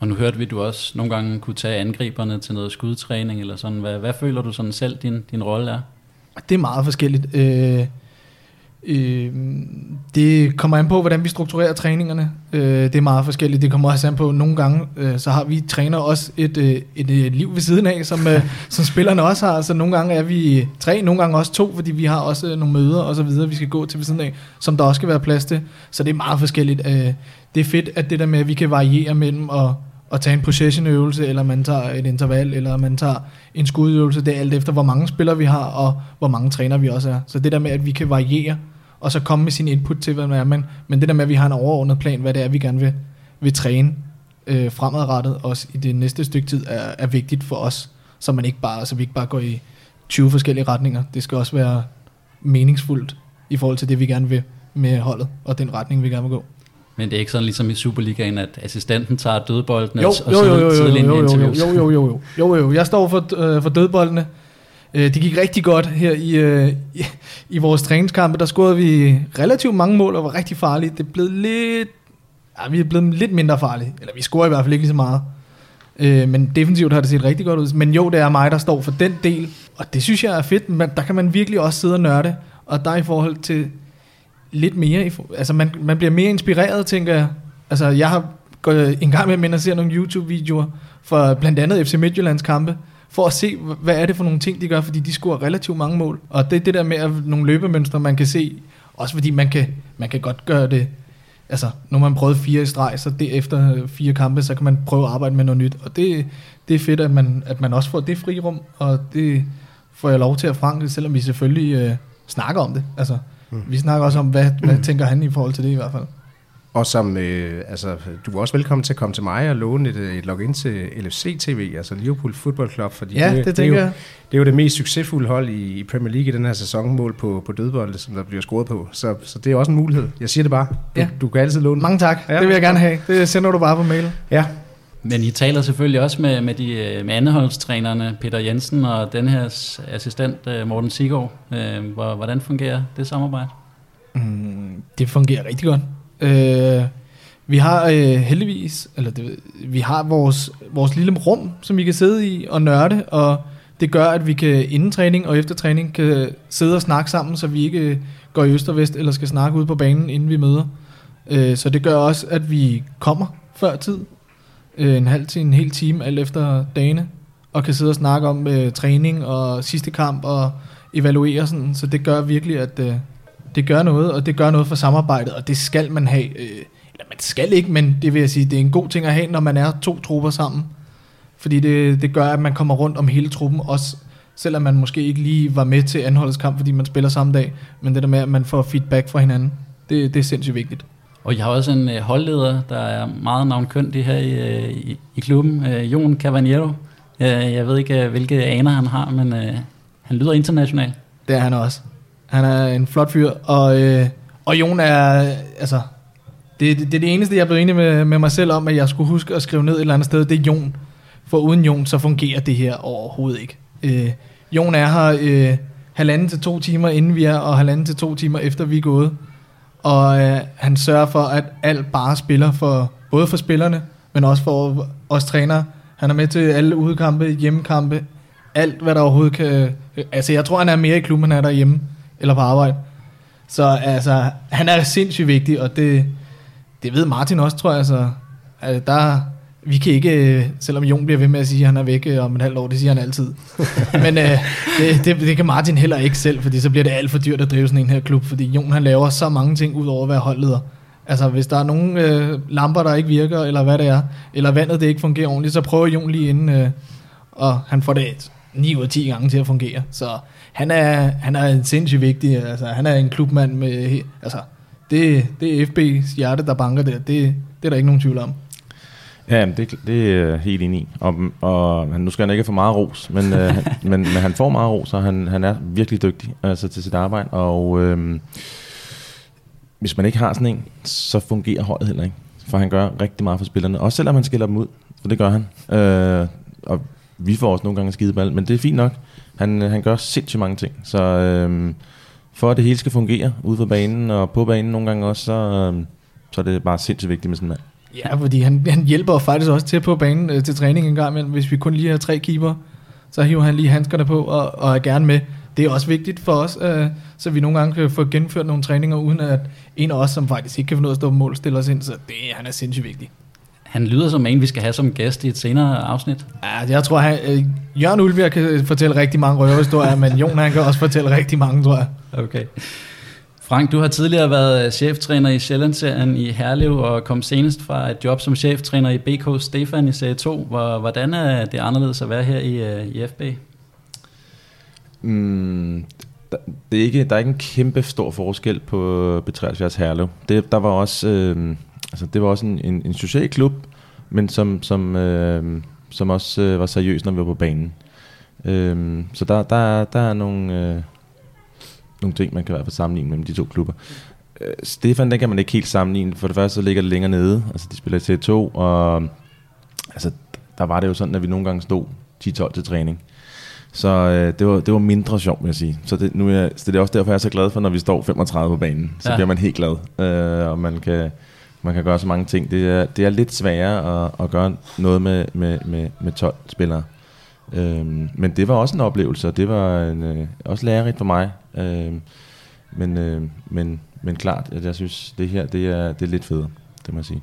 [SPEAKER 1] Og nu hørte vi, at du også nogle gange kunne tage angriberne til noget skudtræning eller sådan. Hvad, hvad føler du sådan selv, din, din rolle er?
[SPEAKER 3] Det er meget forskelligt. Øh, Øh, det kommer an på, hvordan vi strukturerer træningerne. Øh, det er meget forskelligt. Det kommer også an på, nogle gange, øh, så har vi træner også et, øh, et, et, et liv ved siden af, som, øh, som spillerne også har. Så nogle gange er vi tre, nogle gange også to, fordi vi har også nogle møder og så videre, vi skal gå til ved siden af, som der også skal være plads til. Så det er meget forskelligt. Øh, det er fedt, at det der med, at vi kan variere mellem at, at tage en possession-øvelse, eller man tager et interval, eller man tager en skudøvelse. Det er alt efter, hvor mange spillere vi har, og hvor mange træner vi også er. Så det der med, at vi kan variere, og så komme med sin input til, hvad man er. Men, men det der med, at vi har en overordnet plan, hvad det er, vi gerne vil, vil træne øh, fremadrettet, også i det næste stykke tid, er, er vigtigt for os, så man ikke bare, så vi ikke bare går i 20 forskellige retninger. Det skal også være meningsfuldt i forhold til det, vi gerne vil med holdet, og den retning, vi gerne vil gå.
[SPEAKER 1] Men det er ikke sådan ligesom i Superligaen, at assistenten tager dødbolden
[SPEAKER 3] Jo,
[SPEAKER 1] og,
[SPEAKER 3] jo, jo, jo, jo, jo, jo, jo, jo, jo, jo, jo. Jeg står for, øh, for dødboldene. Øh, det gik rigtig godt her i, øh, i, i vores træningskampe. Der scorede vi relativt mange mål og var rigtig farlige. Det blev lidt... Ja, vi er blevet lidt mindre farlige. Eller vi scorer i hvert fald ikke lige så meget. Øh, men defensivt har det set rigtig godt ud. Men jo, det er mig, der står for den del. Og det synes jeg er fedt. Men der kan man virkelig også sidde og nørde. Og der er i forhold til lidt mere... Altså, man, man bliver mere inspireret, tænker jeg. Altså, jeg har gået en gang med at se nogle YouTube-videoer for blandt andet FC Midtjyllands kampe, for at se, hvad er det for nogle ting, de gør, fordi de scorer relativt mange mål. Og det er det der med at nogle løbemønstre, man kan se, også fordi man kan, man kan godt gøre det, altså når man prøvet fire i streg, så efter fire kampe, så kan man prøve at arbejde med noget nyt. Og det, det er fedt, at man, at man også får det frirum, og det får jeg lov til at franke, selvom vi selvfølgelig øh, snakker om det. Altså, mm. vi snakker også om, hvad, hvad tænker han i forhold til det i hvert fald.
[SPEAKER 4] Og som, øh, altså, du er også velkommen til at komme til mig og låne et, øh, et login til LFC TV, altså Liverpool Football Club, fordi
[SPEAKER 3] Ja,
[SPEAKER 4] det,
[SPEAKER 3] det
[SPEAKER 4] det, er jo,
[SPEAKER 3] jeg.
[SPEAKER 4] det er jo det mest succesfulde hold i, i Premier League i den her sæson, mål på, på dødbolde, som der bliver scoret på. Så, så det er også en mulighed. Jeg siger det bare. Du,
[SPEAKER 3] Ja.
[SPEAKER 4] du kan altid låne.
[SPEAKER 3] Mange tak,
[SPEAKER 4] ja.
[SPEAKER 3] det vil jeg gerne have. Det sender du bare på mail.
[SPEAKER 4] Ja,
[SPEAKER 1] men I taler selvfølgelig også med, med, de, øh, med andeholdstrænerne Peter Jensen og den her assistent øh, Morten Sigård. Øh, Hvordan fungerer det samarbejde?
[SPEAKER 3] Mm, det fungerer rigtig godt. Øh, vi har øh, heldigvis, eller det, vi har vores, vores lille rum, som vi kan sidde i og nørde, og det gør, at vi kan inden træning og efter træning kan sidde og snakke sammen, så vi ikke øh, går i øst og vest, eller skal snakke ud på banen, inden vi møder. Øh, så det gør også, at vi kommer før tid, øh, en halv til en hel time, alt efter dagene, og kan sidde og snakke om øh, træning og sidste kamp og evaluere sådan, så det gør virkelig, at øh, det gør noget, og det gør noget for samarbejdet, og det skal man have. Øh, eller man skal ikke, men det vil jeg sige, det er en god ting at have, når man er to trupper sammen. Fordi det, det gør, at man kommer rundt om hele truppen, også selvom man måske ikke lige var med til anholdets fordi man spiller samme dag, men det der med, at man får feedback fra hinanden, det, det er sindssygt vigtigt.
[SPEAKER 1] Og jeg har også en øh, holdleder, der er meget navnkyndig her i, øh, i, i klubben, øh, Jon Cavaniero. Øh, jeg ved ikke, øh, hvilke aner han har, men øh, han lyder international.
[SPEAKER 3] Det er han også. Han er en flot fyr, og, øh, og Jon er, altså, det, det, det er det eneste, jeg er blevet enig med, med mig selv om, at jeg skulle huske at skrive ned et eller andet sted, det er Jon. For uden Jon, så fungerer det her overhovedet ikke. Øh, Jon er her øh, halvanden til to timer, inden vi er, og halvanden til to timer efter vi er gået. Og øh, han sørger for, at alt bare spiller for, både for spillerne, men også for os trænere. Han er med til alle udekampe, hjemmekampe, alt hvad der overhovedet kan... Øh, altså jeg tror, han er mere i klubben, end han er derhjemme, eller på arbejde. Så altså, han er sindssygt vigtig, og det, det ved Martin også, tror jeg. Så, altså der, vi kan ikke, øh, selvom Jon bliver ved med at sige, at han er væk øh, om et halvt år, det siger han altid. Men øh, det, det, det kan Martin heller ikke selv, fordi så bliver det alt for dyrt at drive sådan en her klub, fordi Jon han laver så mange ting ud over at være holdleder. Altså hvis der er nogle øh, lamper, der ikke virker, eller hvad det er, eller vandet det ikke fungerer ordentligt, så prøver Jon lige inden, øh, og han får det 9 ud af 10 gange til at fungere. Så han er, han er en sindssygt vigtig, altså han er en klubmand med, altså det, det er FB's hjerte, der banker der, det, det er der ikke nogen tvivl om.
[SPEAKER 2] Ja, jamen, det, det er jeg helt enig i. Og, og nu skal han ikke for meget ros, men, øh, han- men, men han får meget ros, og han, han er virkelig dygtig altså, til sit arbejde. Og øh, hvis man ikke har sådan en, så fungerer holdet heller ikke. For han gør rigtig meget for spillerne. Også selvom han skiller dem ud, for det gør han. Øh, og vi får også nogle gange skideball, men det er fint nok. Han, han gør sindssygt mange ting. Så øh, for at det hele skal fungere ude på banen og på banen nogle gange også, så, øh, så er det bare sindssygt vigtigt med sådan en mand.
[SPEAKER 3] Ja, fordi han, han hjælper faktisk også til på banen øh, til træning en gang imellem. Hvis vi kun lige har tre keeper, så hiver han lige handskerne på og, og er gerne med. Det er også vigtigt for os, øh, så vi nogle gange kan få gennemført nogle træninger, uden at en af os, som faktisk ikke kan ud af at stå på mål, stiller os ind. Så det, han er sindssygt vigtig.
[SPEAKER 1] Han lyder som en, vi skal have som gæst i et senere afsnit.
[SPEAKER 3] Ja, jeg tror, han, øh, Jørgen Ulbjerg kan fortælle rigtig mange røverhistorier, men Jon han kan også fortælle rigtig mange, tror jeg.
[SPEAKER 1] Okay. Frank, du har tidligere været øh, cheftræner i Sjællandsserien i Herlev og kom senest fra et job som cheftræner i BK Stefan i Serie 2. Hvordan er det anderledes at være her i, øh, i FB?
[SPEAKER 2] Mm, det er ikke, der er ikke en kæmpe stor forskel på øh, B73 Herlev. Det, der var også, øh, altså, det var også en, en, en social klub, men som, som, øh, som også øh, var seriøs, når vi var på banen. Øh, så der, der, der er nogle... Øh, nogle ting, man kan i hvert fald sammenligne mellem de to klubber. Øh, Stefan, den kan man ikke helt sammenligne. For det første så ligger det længere nede. Altså, de spiller i C2, og altså, der var det jo sådan, at vi nogle gange stod 10-12 til træning. Så øh, det, var, det var mindre sjovt, vil jeg sige. Så det, nu er så det er også derfor, jeg er så glad for, når vi står 35 på banen. Så
[SPEAKER 1] ja.
[SPEAKER 2] bliver man helt glad, øh, og man kan, man kan gøre så mange ting. Det er, det er lidt sværere at, at gøre noget med, med, med, med 12 spillere. Øhm, men det var også en oplevelse, og det var en, øh, også lærerigt for mig. Øhm, men, øh, men, men klart, at jeg synes, det her det er, det er lidt federe, det må jeg sige.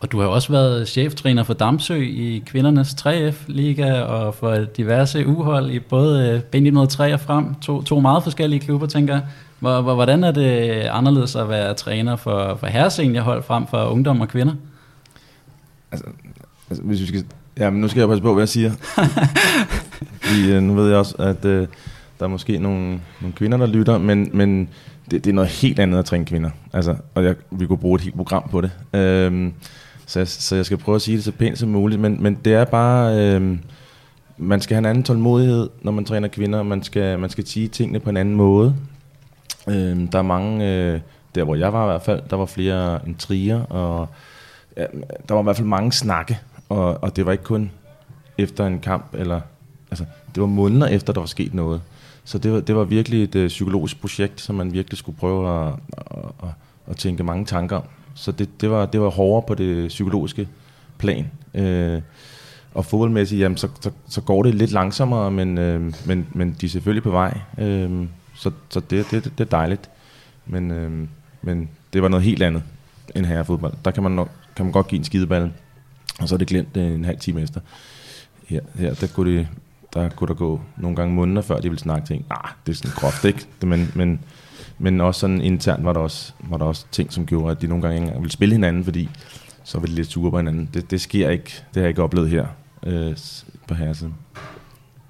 [SPEAKER 1] Og du har også været cheftræner for Damsø i kvindernes 3F-liga og for diverse uhold i både øh, B903 og frem. To, to meget forskellige klubber, tænker jeg. Hvor, hvor, hvordan er det anderledes at være træner for, for herreseniorhold frem for ungdom og kvinder?
[SPEAKER 2] Altså, hvis vi skal... Ja, men nu skal jeg passe på, hvad jeg siger. Fordi øh, nu ved jeg også, at øh, der er måske nogle, nogle kvinder, der lytter, men, men det, det er noget helt andet at træne kvinder. Altså, og jeg, vi kunne bruge et helt program på det. Øhm, så, jeg, så jeg skal prøve at sige det så pænt som muligt, men, men det er bare... Øh, man skal have en anden tålmodighed, når man træner kvinder. Man skal, man skal sige tingene på en anden måde. Øh, der er mange... Øh, der hvor jeg var i hvert fald, der var flere intriger, og ja, der var i hvert fald mange snakke, og, og det var ikke kun efter en kamp, eller altså, det var måneder efter, der var sket noget. Så det var, det var virkelig et øh, psykologisk projekt, som man virkelig skulle prøve at, at, at, at tænke mange tanker om. Så det, det, var, det var hårdere på det psykologiske plan. Øh, og fodboldmæssigt, jamen, så, så, så går det lidt langsommere, men, øh, men, men de er selvfølgelig på vej. Øh, så så det, det, det er dejligt. Men, øh, men det var noget helt andet end herrefodbold. Der kan man, nok, kan man godt give en skideballe og så er det glemt en halv time efter. Her, her der, kunne det, der kunne der gå nogle gange måneder, før de ville snakke ting. Ah, det er sådan groft, ikke? Men, men, men også sådan internt var der også, var der også ting, som gjorde, at de nogle gange ikke engang ville spille hinanden, fordi så var de lidt sure på hinanden. Det, det sker ikke. Det har jeg ikke oplevet her øh, på herresiden.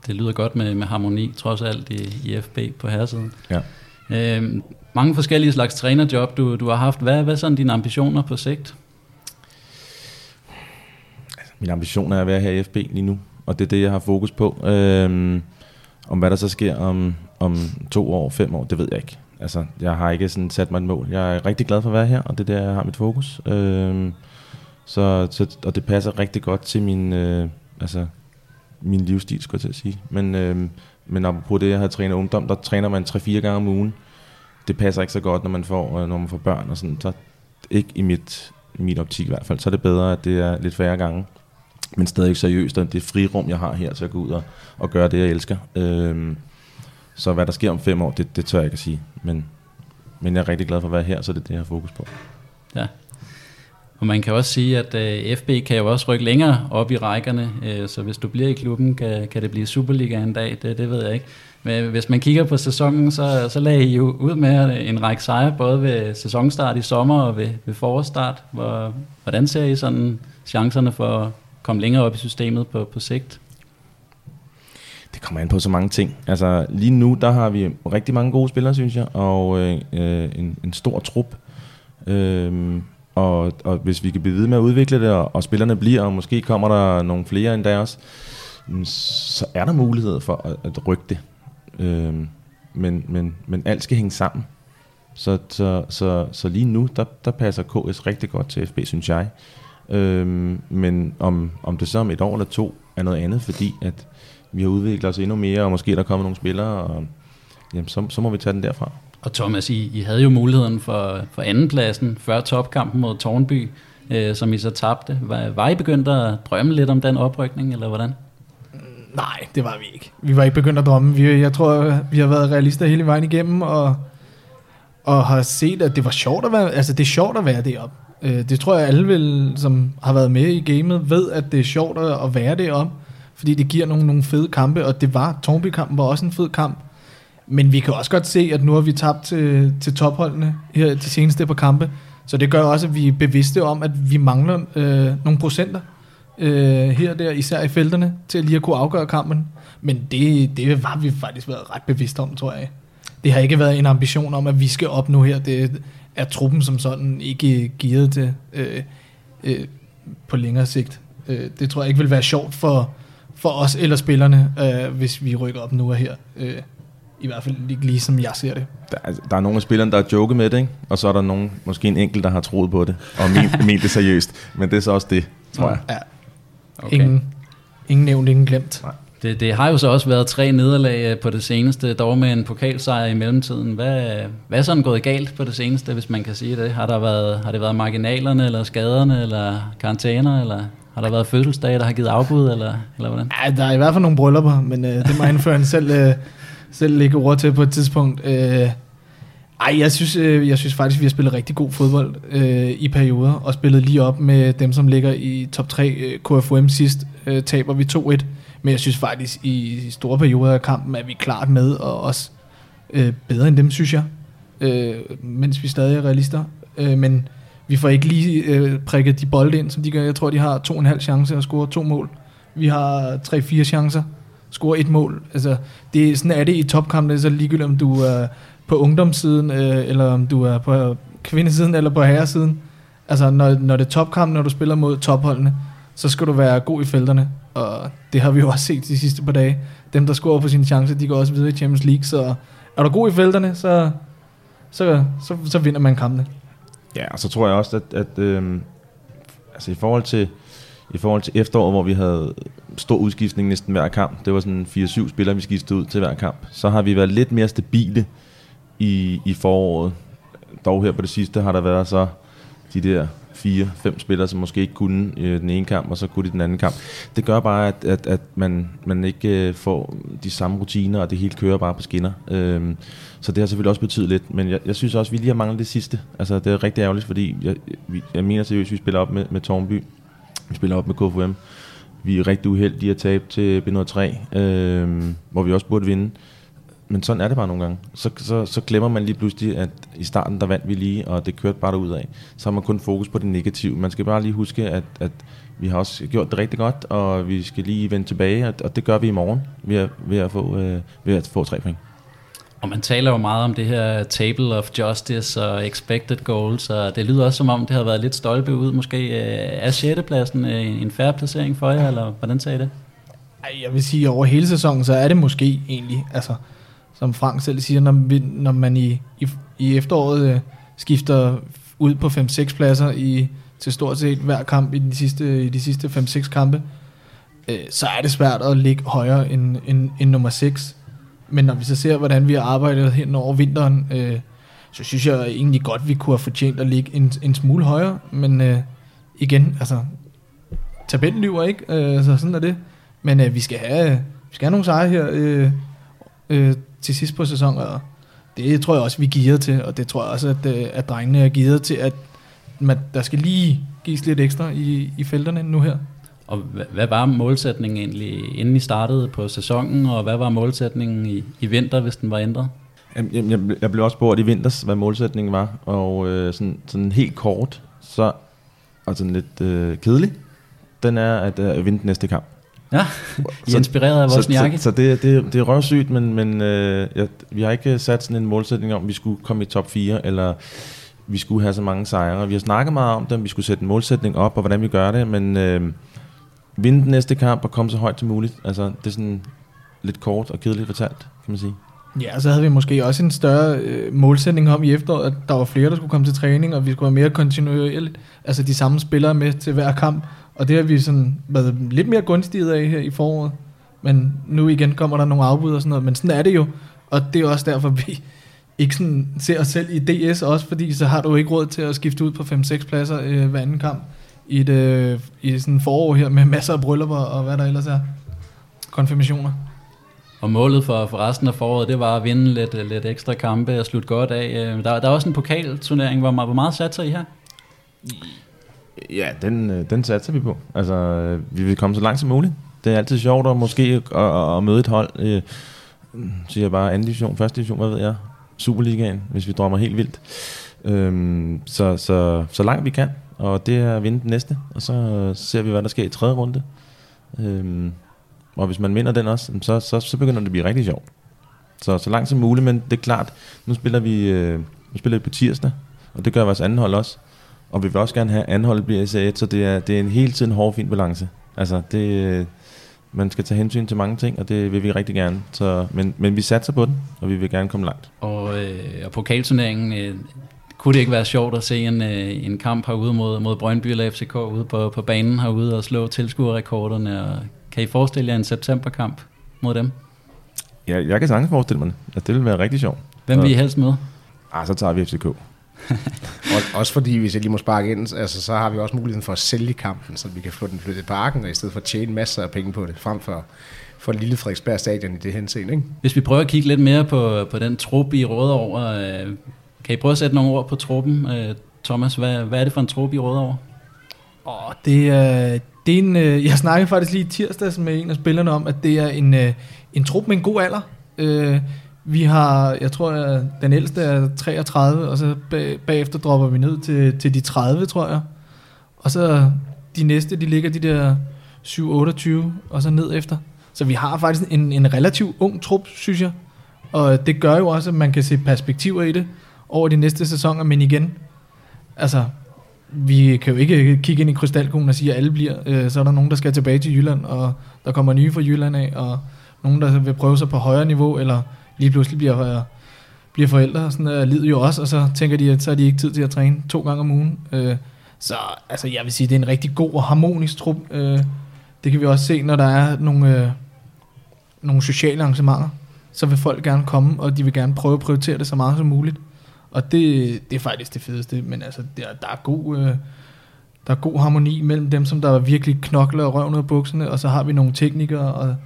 [SPEAKER 1] Det lyder godt med, med harmoni, trods alt, i, i FB på herresiden.
[SPEAKER 2] Ja.
[SPEAKER 1] Øhm, mange forskellige slags trænerjob, du, du har haft. Hvad, hvad er sådan dine ambitioner på sigt?
[SPEAKER 2] Min ambition er at være her i FB lige nu, og det er det, jeg har fokus på. Øhm, om hvad der så sker om, om to år, fem år, det ved jeg ikke. Altså, jeg har ikke sådan sat mig et mål. Jeg er rigtig glad for at være her, og det er der, jeg har mit fokus. Øhm, så, så, og det passer rigtig godt til min, øh, altså, min livsstil, skulle jeg til at sige. Men, øh, men apropos det, jeg har trænet ungdom, der træner man 3-4 gange om ugen. Det passer ikke så godt, når man får, øh, når man får børn og sådan. Så ikke i mit, min optik i hvert fald. Så er det bedre, at det er lidt færre gange. Men stadig seriøst, og det frirum, jeg har her til at gå ud og, og gøre det, jeg elsker. Øh, så hvad der sker om fem år, det, det tør jeg ikke at sige. Men, men jeg er rigtig glad for at være her, så det er det, jeg har fokus på.
[SPEAKER 1] Ja. Og man kan også sige, at øh, FB kan jo også rykke længere op i rækkerne, øh, så hvis du bliver i klubben, kan, kan det blive Superliga en dag, det, det ved jeg ikke. Men hvis man kigger på sæsonen, så, så lagde I jo ud med en række sejre, både ved sæsonstart i sommer og ved, ved forårsstart. Hvor, hvordan ser I sådan chancerne for komme længere op i systemet på, på sigt?
[SPEAKER 2] Det kommer an på så mange ting. Altså lige nu, der har vi rigtig mange gode spillere, synes jeg, og øh, en, en stor trup. Øh, og, og hvis vi kan blive ved med at udvikle det, og, og spillerne bliver, og måske kommer der nogle flere end der også, mm, så er der mulighed for at, at rykke det. Øh, men, men, men alt skal hænge sammen. Så, så, så, så lige nu, der, der passer KS rigtig godt til FB, synes jeg. Øhm, men om, om det så om et år eller to er noget andet, fordi at vi har udviklet os endnu mere, og måske er der kommet nogle spillere, og jamen, så, så må vi tage den derfra.
[SPEAKER 1] Og Thomas, I, I havde jo muligheden for, for andenpladsen før topkampen mod Tornby, øh, som I så tabte. Var, var I begyndt at drømme lidt om den oprykning, eller hvordan?
[SPEAKER 3] Nej, det var vi ikke. Vi var ikke begyndt at drømme. Vi, jeg tror, vi har været realister hele vejen igennem, og, og har set, at det var sjovt at være, altså det er sjovt at være deroppe. Øh, Det tror jeg alle vil, som har været med i gamet, ved, at det er sjovt at være være om, fordi det giver nogle, nogle fede kampe, og det var, Tornby-kampen var også en fed kamp. Men vi kan også godt se, at nu har vi tabt til, til topholdene her de seneste par kampe, så det gør også, at vi er bevidste om, at vi mangler øh, nogle procenter øh, her og der, især i felterne, til lige at kunne afgøre kampen. Men det, det har vi faktisk været ret bevidste om, tror jeg. Det har ikke været en ambition om, at vi skal op nu her. Det er truppen som sådan ikke gearet til øh, øh, på længere sigt. Øh, det tror jeg ikke vil være sjovt for, for os eller spillerne, øh, hvis vi rykker op nu og her øh, I hvert fald ikke lige som jeg ser det.
[SPEAKER 2] Der, er- der er nogle af spillerne, der har joket med det, ikke? og så er der nogen, måske en enkelt, der har troet på det, og ment, ment det seriøst. Men det er så også det, tror jeg.
[SPEAKER 3] Ja,
[SPEAKER 1] Okay.
[SPEAKER 3] ingen, ingen nævnt, ingen glemt.
[SPEAKER 1] Det, det har jo så også været tre nederlag øh, på det seneste, dog med en pokalsejr i mellemtiden. Hvad, hvad er sådan gået galt på det seneste, hvis man kan sige det? Har, der været, har det været marginalerne, eller skaderne, eller karantæner, eller har der været fødselsdage, der har givet afbud, eller, eller hvordan?
[SPEAKER 3] Ja, der er i hvert fald nogle bryllupper, men øh, det må anføreren selv, øh, selv lægge ord til på et tidspunkt. Øh, ej, jeg synes, øh, jeg synes faktisk, vi har spillet rigtig god fodbold øh, i perioder, og spillet lige op med dem, som ligger i top 3 øh, KFUM sidst, øh, taber vi 2-1. Men jeg synes faktisk, i store perioder af kampen er vi klart med, og også øh, bedre end dem, synes jeg, øh, mens vi stadig er realister. Øh, men vi får ikke lige øh, prikket de bolde ind, som de gør. Jeg tror, de har to og en halv chance at score to mål. Vi har tre-fire chancer, score et mål. Altså, det, sådan er det i topkampen. Det er så ligegyldigt om du er på ungdomssiden, øh, eller om du er på kvindesiden, eller på herresiden. Altså, når, når det er topkamp, når du spiller mod topholdene, så skal du være god i felterne. Og det har vi jo også set de sidste par dage. Dem, der scorer på sine chancer, de går også videre i Champions League. Så er du god i felterne, så, så, så, så vinder man kampene.
[SPEAKER 2] Ja, og så tror jeg også, at, at øhm, altså i forhold til i forhold til efteråret, hvor vi havde stor udskiftning næsten hver kamp, det var sådan 4-7 spillere, vi skiftede ud til hver kamp, så har vi været lidt mere stabile i, i foråret. Dog her på det sidste har der været så de der fire, fem spillere, som måske ikke kunne øh, den ene kamp, og så kunne de den anden kamp. Det gør bare, at, at, at man, man ikke øh, får de samme rutiner, og det hele kører bare på skinner. Øhm, så det har selvfølgelig også betydet lidt, men jeg, jeg synes også, at vi lige har manglet det sidste. Altså, det er rigtig ærgerligt, fordi jeg, vi, jeg mener seriøst, at vi spiller op med, med Tornby. Vi spiller op med KFM. Vi er rigtig uheldige at tabe til B03, øhm, hvor vi også burde vinde. Men sådan er det bare nogle gange. Så, så, så glemmer man lige pludselig, at i starten der vandt vi lige, og det kørte bare ud af. Så har man kun fokus på det negative. Man skal bare lige huske, at, at vi har også gjort det rigtig godt, og vi skal lige vende tilbage, og, og det gør vi i morgen ved at, ved at, få, øh, ved at få tre point.
[SPEAKER 1] Og man taler jo meget om det her table of justice og expected goals, og det lyder også som om, det har været lidt stolpe ud. Måske øh, er 6. pladsen øh, en færre placering for jer, eller hvordan sagde I det?
[SPEAKER 3] Jeg vil sige, at over hele sæsonen, så er det måske egentlig, altså, som Frank selv siger, når, vi, når man i, i, i efteråret øh, skifter ud på 5-6 pladser i, til stort set hver kamp i de sidste, i de sidste 5-6 kampe, øh, så er det svært at ligge højere end, end, end nummer 6. Men når vi så ser, hvordan vi har arbejdet hen over vinteren, øh, så synes jeg egentlig godt, vi kunne have fortjent at ligge en, en smule højere. Men øh, igen, altså, tabellen lyver ikke, øh, så sådan er det. Men øh, vi, skal have, vi skal have nogle sejre her øh, øh, til sidst på sæsonen, og det tror jeg også, vi er gearet til, og det tror jeg også, at, øh, at drengene er gearet til, at man, der skal lige gives lidt ekstra i, i felterne nu her.
[SPEAKER 1] Og hvad, hvad var målsætningen egentlig, inden I startede på sæsonen, og hvad var målsætningen i, i vinter, hvis den var ændret?
[SPEAKER 2] Jamen, Jeg, jeg, jeg blev også spurgt i vinters, hvad målsætningen var, og øh, sådan, sådan helt kort, så, og sådan lidt øh, kedelig, den er at øh, vinde den næste kamp.
[SPEAKER 1] Ja, I er
[SPEAKER 2] Så-
[SPEAKER 1] inspireret af
[SPEAKER 2] så,
[SPEAKER 1] Wozniacki.
[SPEAKER 2] så, så det, det, det er røvsygt, men, men øh, jeg, vi har ikke sat sådan en målsætning om, at vi skulle komme i top 4, eller vi skulle have så mange sejre. Vi har snakket meget om det, om vi skulle sætte en målsætning op, og hvordan vi gør det, men øh, vinde den næste kamp og komme så højt som muligt, altså det er sådan lidt kort og kedeligt fortalt, kan man sige.
[SPEAKER 3] Ja, så havde vi måske også en større øh, målsætning om i efteråret, at der var flere, der skulle komme til træning, og vi skulle være mere kontinuerligt, altså de samme spillere med til hver kamp. Og det har vi sådan været lidt mere gunstige af her i foråret. Men nu igen kommer der nogle afbud og sådan noget, men sådan er det jo. Og det er også derfor, vi ikke sådan ser os selv i DS også, fordi så har du ikke råd til at skifte ud på 5-6 pladser øh, hver anden kamp i et, øh, i sådan forår her med masser af bryllupper og hvad der ellers er. Konfirmationer.
[SPEAKER 1] Og målet for, for resten af foråret, det var at vinde lidt, øh, lidt ekstra kampe og slutte godt af. Øh, der, der er også en pokalturnering, hvor, meget- hvor meget satser I her?
[SPEAKER 2] Ja, den, øh, den satser vi på. Altså, øh, vi vil komme så langt som muligt. Det er altid sjovt at måske at, at, at møde et hold, øh, siger jeg bare anden division, første division, hvad ved jeg, Superligaen, hvis vi drømmer helt vildt. Øhm, så, så, så langt vi kan, og det er at vinde den næste, og så øh, ser vi, hvad der sker i tredje runde. Øhm, og hvis man vinder den også, så, så, så begynder det at blive rigtig sjovt. Så, så langt som muligt, men det er klart, nu spiller vi, øh, nu spiller vi på tirsdag, og det gør vores anden hold også. Og vi vil også gerne have, at anholdet bliver SA1, så det er, det er en hele tiden hård, fin balance. Altså, det, man skal tage hensyn til mange ting, og det vil vi rigtig gerne. Så, men, men vi satser på den, og vi vil gerne komme langt.
[SPEAKER 1] Og, øh, og pokalturneringen, øh, kunne det ikke være sjovt at se en, øh, en kamp herude mod, mod Brøndby eller FCK ude på, på banen herude og slå tilskuerrekorderne? Og kan I forestille jer en septemberkamp mod dem?
[SPEAKER 2] Ja, jeg kan sagtens forestille mig det. Altså, det vil være rigtig sjovt.
[SPEAKER 1] Hvem vil I helst med?
[SPEAKER 2] Ah, så tager vi FCK.
[SPEAKER 4] Og, også fordi, hvis jeg lige må sparke ind, altså, så har vi også muligheden for at sælge kampen, så vi kan få den flyttet i parken, og i stedet for at tjene masser af penge på det, frem for, for Lille Frederiksberg Stadion i det henseende. Ikke?
[SPEAKER 1] Hvis vi prøver at kigge lidt mere på, på den trup i Rødovre, øh, kan I prøve at sætte nogle ord på truppen? Øh, Thomas, hvad, hvad er det for en trup i Rødovre?
[SPEAKER 3] Åh, det er, det er en, øh, jeg snakkede faktisk lige tirsdags med en af spillerne om, at det er en, øh, en trup med en god alder. Øh, vi har, jeg tror, at den ældste er 33, og så bag, bagefter dropper vi ned til, til de 30, tror jeg. Og så de næste, de ligger de der 7-28, og så ned efter. Så vi har faktisk en, en relativt ung trup, synes jeg. Og det gør jo også, at man kan se perspektiver i det over de næste sæsoner, men igen, altså, vi kan jo ikke kigge ind i krystalkuglen og sige, at alle bliver. Øh, så er der nogen, der skal tilbage til Jylland, og der kommer nye fra Jylland af, og nogen, der vil prøve sig på højere niveau, eller lige pludselig bliver, øh, bliver forældre. Sådan øh, er livet jo også, og så tænker de, at så har de ikke tid til at træne to gange om ugen. Øh, så altså, jeg vil sige, det er en rigtig god og harmonisk trup. Øh, det kan vi også se, når der er nogle, øh, nogle sociale arrangementer. Så vil folk gerne komme, og de vil gerne prøve at prioritere det så meget som muligt. Og det, det er faktisk det fedeste. Men altså, der, der, er god, øh, der er god harmoni mellem dem, som der virkelig knokler og røvner af bukserne, og så har vi nogle teknikere. Og,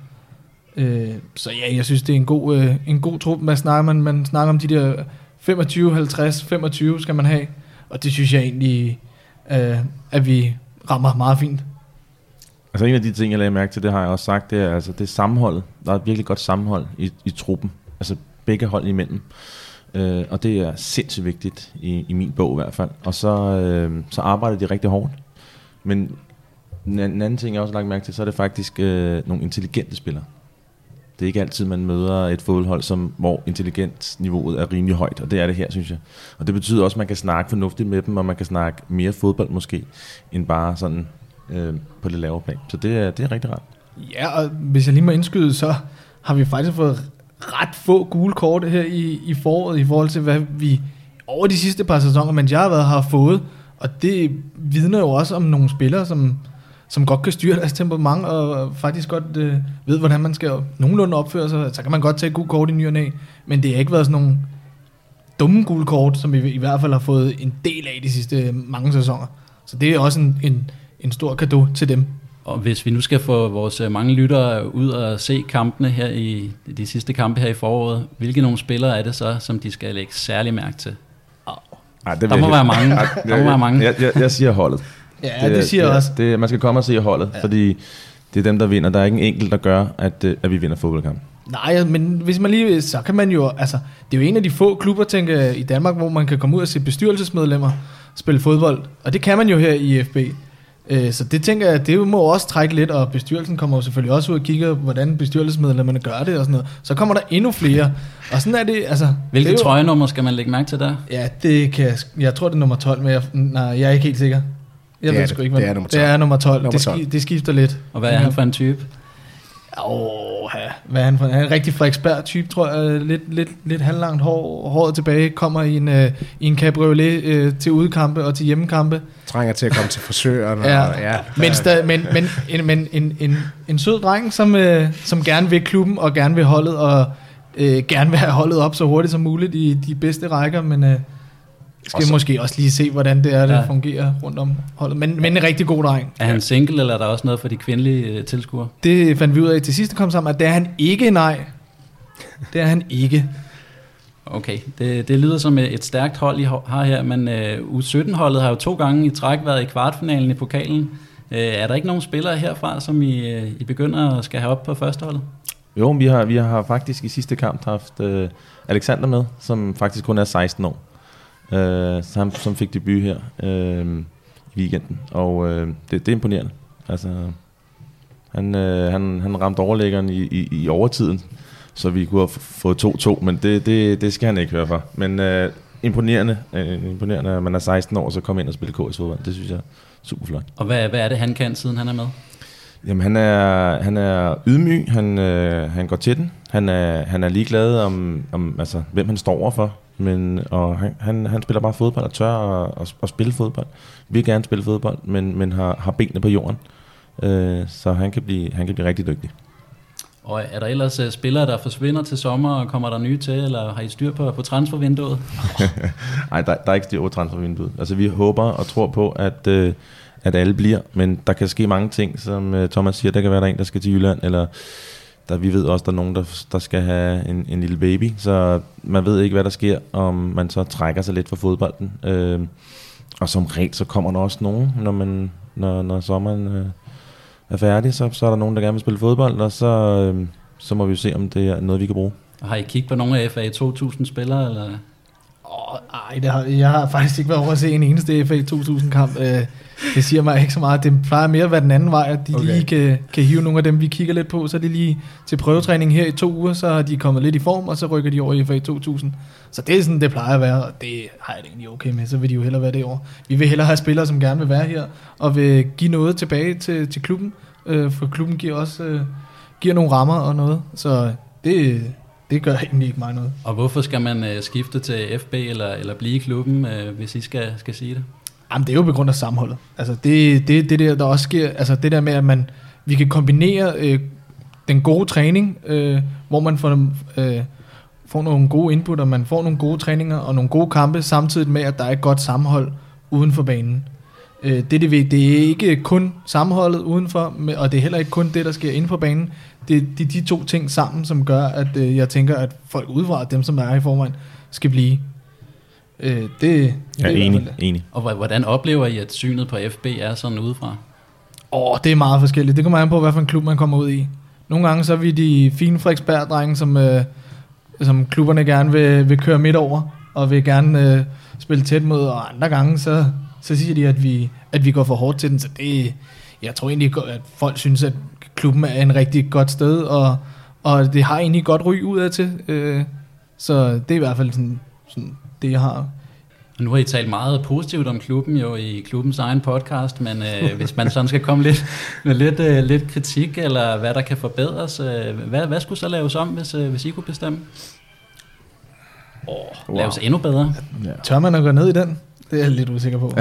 [SPEAKER 3] øh, så ja, jeg synes, det er en god, øh, en god trup. Man snakker, man, man snakker om de der 25, 50, 25 skal man have. Og det synes jeg egentlig, øh, at vi rammer meget fint.
[SPEAKER 2] Altså en af de ting, jeg lagde mærke til, det har jeg også sagt, det er, altså, det er sammenholdet. Der er et virkelig godt sammenhold i, i truppen. Altså begge hold imellem. Øh, og det er sindssygt vigtigt, i, i min bog i hvert fald. Og så, øh, så arbejder de rigtig hårdt. Men en anden ting, jeg også har lagt mærke til, så er det faktisk øh, nogle intelligente spillere. Det er ikke altid, man møder et fodboldhold, som, hvor intelligensniveauet er rimelig højt, og det er det her, synes jeg. Og det betyder også, at man kan snakke fornuftigt med dem, og man kan snakke mere fodbold måske, end bare sådan øh, på det lavere plan. Så det er, det er rigtig rart.
[SPEAKER 3] Ja, og hvis jeg lige må indskyde, så har vi faktisk fået ret få gule kort her i, i foråret, i forhold til hvad vi over de sidste par sæsoner, men jeg har været har fået. Og det vidner jo også om nogle spillere, som, som godt kan styre deres temperament, og faktisk godt øh, ved, hvordan man skal nogenlunde opføre sig. Så kan man godt tage gule kort i ny og næ, men det har ikke været sådan nogle dumme gule kort, som vi i hvert fald har fået en del af de sidste mange sæsoner. Så det er også en, en, en stor gave til dem.
[SPEAKER 1] Og hvis vi nu skal få vores øh, mange lyttere ud og se kampene her i de sidste kampe her i foråret, hvilke nogle spillere er det så, som de skal lægge særlig mærke til?
[SPEAKER 2] Ej, det
[SPEAKER 1] Der
[SPEAKER 2] vil
[SPEAKER 1] må
[SPEAKER 2] jeg-
[SPEAKER 1] være mange.
[SPEAKER 2] Ej,
[SPEAKER 1] Der må være mange.
[SPEAKER 2] Jeg, jeg, jeg siger holdet.
[SPEAKER 3] Ja, det, det siger jeg også.
[SPEAKER 2] Det, man skal komme og se holdet, ja. fordi det er dem, der vinder. Der er ikke en enkelt, der gør, at, øh, at vi vinder fodboldkamp.
[SPEAKER 3] Nej, men hvis man lige, så kan man jo, altså, det er jo en af de få klubber, tænker i Danmark, hvor man kan komme ud og se bestyrelsesmedlemmer spille fodbold. Og det kan man jo her i FB. Øh, Så det tænker jeg, det må også trække lidt, og bestyrelsen kommer jo selvfølgelig også ud og kigger, hvordan bestyrelsesmedlemmerne gør det og sådan noget. Så kommer der endnu flere. Og sådan er det, altså...
[SPEAKER 1] Hvilke
[SPEAKER 3] det er jo-
[SPEAKER 1] trøjenummer skal man lægge mærke til der?
[SPEAKER 3] Ja, det kan jeg, jeg tror det er nummer 12, men jeg, nej, jeg er ikke helt sikker. Jeg
[SPEAKER 4] Det
[SPEAKER 3] ved
[SPEAKER 4] er
[SPEAKER 3] sgu
[SPEAKER 4] det.
[SPEAKER 3] ikke, hvad
[SPEAKER 4] Det er nummer
[SPEAKER 3] Det er nummer 12.
[SPEAKER 4] Nummer
[SPEAKER 3] det,
[SPEAKER 4] 12.
[SPEAKER 3] ski, det skifter lidt.
[SPEAKER 1] Og hvad er han for en type?
[SPEAKER 3] Åh, hvad er han for? Han er en rigtig Frederiksberg-type, tror jeg. Lidt, lidt, lidt halvlangt hår, håret tilbage, kommer i en, øh, i en cabriolet øh, til udekampe og til hjemmekampe.
[SPEAKER 4] Trænger til at komme til frisøren.
[SPEAKER 3] Ja.
[SPEAKER 4] Og, ja
[SPEAKER 3] Men, sta- men, men, en, men en, en, en sød dreng, som, øh, som gerne vil klubben og gerne vil holdet, og øh, gerne vil have holdet op så hurtigt som muligt i de bedste rækker, men øh, skal
[SPEAKER 4] så-
[SPEAKER 3] måske også lige se, hvordan det er, det
[SPEAKER 1] Ja.
[SPEAKER 3] fungerer rundt om holdet. Men, men en rigtig god dreng.
[SPEAKER 1] Er han single, eller er der også noget for de kvindelige øh, tilskuere?
[SPEAKER 3] Det fandt vi ud af til sidste kom sammen, at det er han ikke, nej. Det er han ikke.
[SPEAKER 1] Okay, det, det lyder som et stærkt hold, I har her, men øh, U17-holdet har jo to gange i træk været i kvartfinalen i pokalen. Øh, er der ikke nogen spillere herfra, som I, I begynder at skal have op på førsteholdet?
[SPEAKER 2] Jo, vi har, vi har faktisk i sidste kamp haft øh, Alexander med, som faktisk kun er 16 år. Øh, som, som fik debut her øh, i weekenden, og øh, det, det er imponerende. Altså, han, øh, han, han ramte overlæggeren i, i, i overtiden, så vi kunne have fået 2-2, men det, det, det skal han ikke høre for. Men øh, imponerende, øh, imponerende, at man er 16 år, og så komme ind og spille KS fodbold. Det synes jeg er super flot.
[SPEAKER 1] Og hvad, hvad er det, han kan, siden han er med?
[SPEAKER 2] Jamen, han er, han er ydmyg, han, øh, han går til den. Han er, han er ligeglad om, om altså, hvem han står overfor. Men, og han, han, han spiller bare fodbold og tør at, at, at spille fodbold. Vil gerne spille fodbold, men, men har, har benene på jorden. Øh, så han kan, blive, han kan blive rigtig dygtig.
[SPEAKER 1] Og er der ellers uh, spillere, der forsvinder til sommer, og kommer der nye til, eller har I styr på, på transfervinduet?
[SPEAKER 2] Nej, der, der er ikke styr på transfervinduet. Altså, vi håber og tror på, at, øh, at alle bliver, men der kan ske mange ting, som øh, Thomas siger, der kan være der en, der skal til Jylland, eller der, vi ved også, der er nogen, der, der skal have en, en lille baby, så man ved ikke, hvad der sker, om man så trækker sig lidt fra fodbolden. Øh, og som regel, så kommer der også nogen, når, man, når, når sommeren øh, er færdig, så, så er der nogen, der gerne vil spille fodbold, og så, øh, så må vi jo se, om det er noget, vi kan bruge.
[SPEAKER 1] Og har I kigget på nogle af FA 2000 spillere, eller?
[SPEAKER 3] Åh, ej, det har, jeg har faktisk ikke været over at se en eneste FA 2000-kamp. Øh, det siger mig ikke så meget. Det plejer mere at være den anden vej, at de okay. Lige kan, kan hive nogle af dem, vi kigger lidt på. Så er de lige til prøvetræning her i to uger, så er de kommet lidt i form, og så rykker de over i FA 2000. Så det er sådan, det plejer at være, og det har jeg det egentlig okay med. Så vil de jo hellere være det år. Vi vil hellere have spillere, som gerne vil være her, og vil give noget tilbage til, til klubben. Øh, for klubben giver også øh, giver nogle rammer og noget. Så det, det gør egentlig ikke mig noget.
[SPEAKER 1] Og hvorfor skal man uh, skifte til FB, eller, eller blive i klubben, uh, hvis I skal, skal sige det?
[SPEAKER 3] Jamen, det er jo på grund af samholdet. Altså, det, det, det der, der også sker, altså det der med, at man, vi kan kombinere øh, den gode træning, øh, hvor man får, øh, får nogle gode input, og man får nogle gode træninger og nogle gode kampe, samtidig med, at der er et godt sammenhold uden for banen. Øh, det, det, ved, det er ikke kun sammenholdet udenfor, og det er heller ikke kun det, der sker inden for banen. Det er de, de to ting sammen, som gør, at øh, jeg tænker, at folk udefra, dem som er her i forvejen, skal blive. Øh, det, det er
[SPEAKER 2] enig,
[SPEAKER 3] fald-
[SPEAKER 2] enig.
[SPEAKER 1] Og hvor- hvordan oplever I, at synet på FB er sådan udefra?
[SPEAKER 3] Åh, det er meget forskelligt. Det kommer an på, hvad for en klub man kommer ud i. Nogle gange så er vi de fine Frederiksberg-drenge, som, øh, som klubberne gerne vil, vil køre midt over, og vil gerne øh, spille tæt mod, og andre gange så, så siger de, at vi, at vi går for hårdt til den. Så det, jeg tror egentlig, at folk synes, at klubben er en rigtig godt sted, og, og det har egentlig godt ry ud af til. Øh, så det er i hvert fald sådan, sådan det, jeg har
[SPEAKER 1] Og nu har I talt meget positivt om klubben jo i klubbens egen podcast, men øh, hvis man sådan skal komme lidt med lidt, øh, lidt kritik, eller hvad der kan forbedres, øh, hvad, hvad skulle så laves om, hvis, øh, hvis I kunne bestemme? Oh, laves endnu bedre?
[SPEAKER 2] Ja.
[SPEAKER 3] Tør man at gå ned i den? Det er jeg lidt usikker på.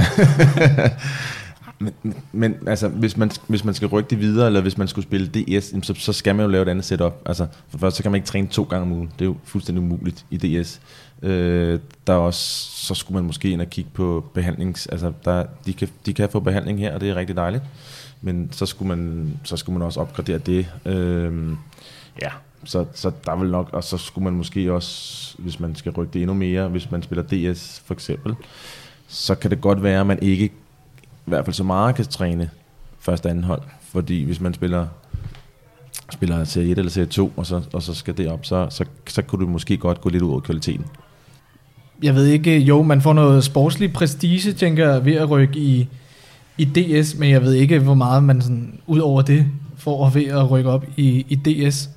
[SPEAKER 2] Men, men altså, hvis man, hvis man skal rykke det videre, eller hvis man skulle spille DS, så, så skal man jo lave et andet setup. Altså, for først, så kan man ikke træne to gange om ugen. Det er jo fuldstændig umuligt i DS. Øh, der er også, så skulle man måske ind og kigge på behandlings... Altså, der, de, kan, de kan få behandling her, og det er rigtig dejligt. Men så skulle man, så skulle man også opgradere det. Øh, ja, så, så der vil nok... Og så skulle man måske også, hvis man skal rykke det endnu mere, hvis man spiller DS for eksempel, så kan det godt være, at man ikke i hvert fald så meget kan træne første anden hold. Fordi hvis man spiller spiller serie 1 eller serie 2, og så, og så skal det op, så, så, så kunne du måske godt gå lidt ud over kvaliteten
[SPEAKER 3] jeg ved ikke, jo, man får noget sportslig prestige, tænker jeg, ved at rykke i, i DS, men jeg ved ikke, hvor meget man sådan, ud over det får ved at rykke op i, i DS.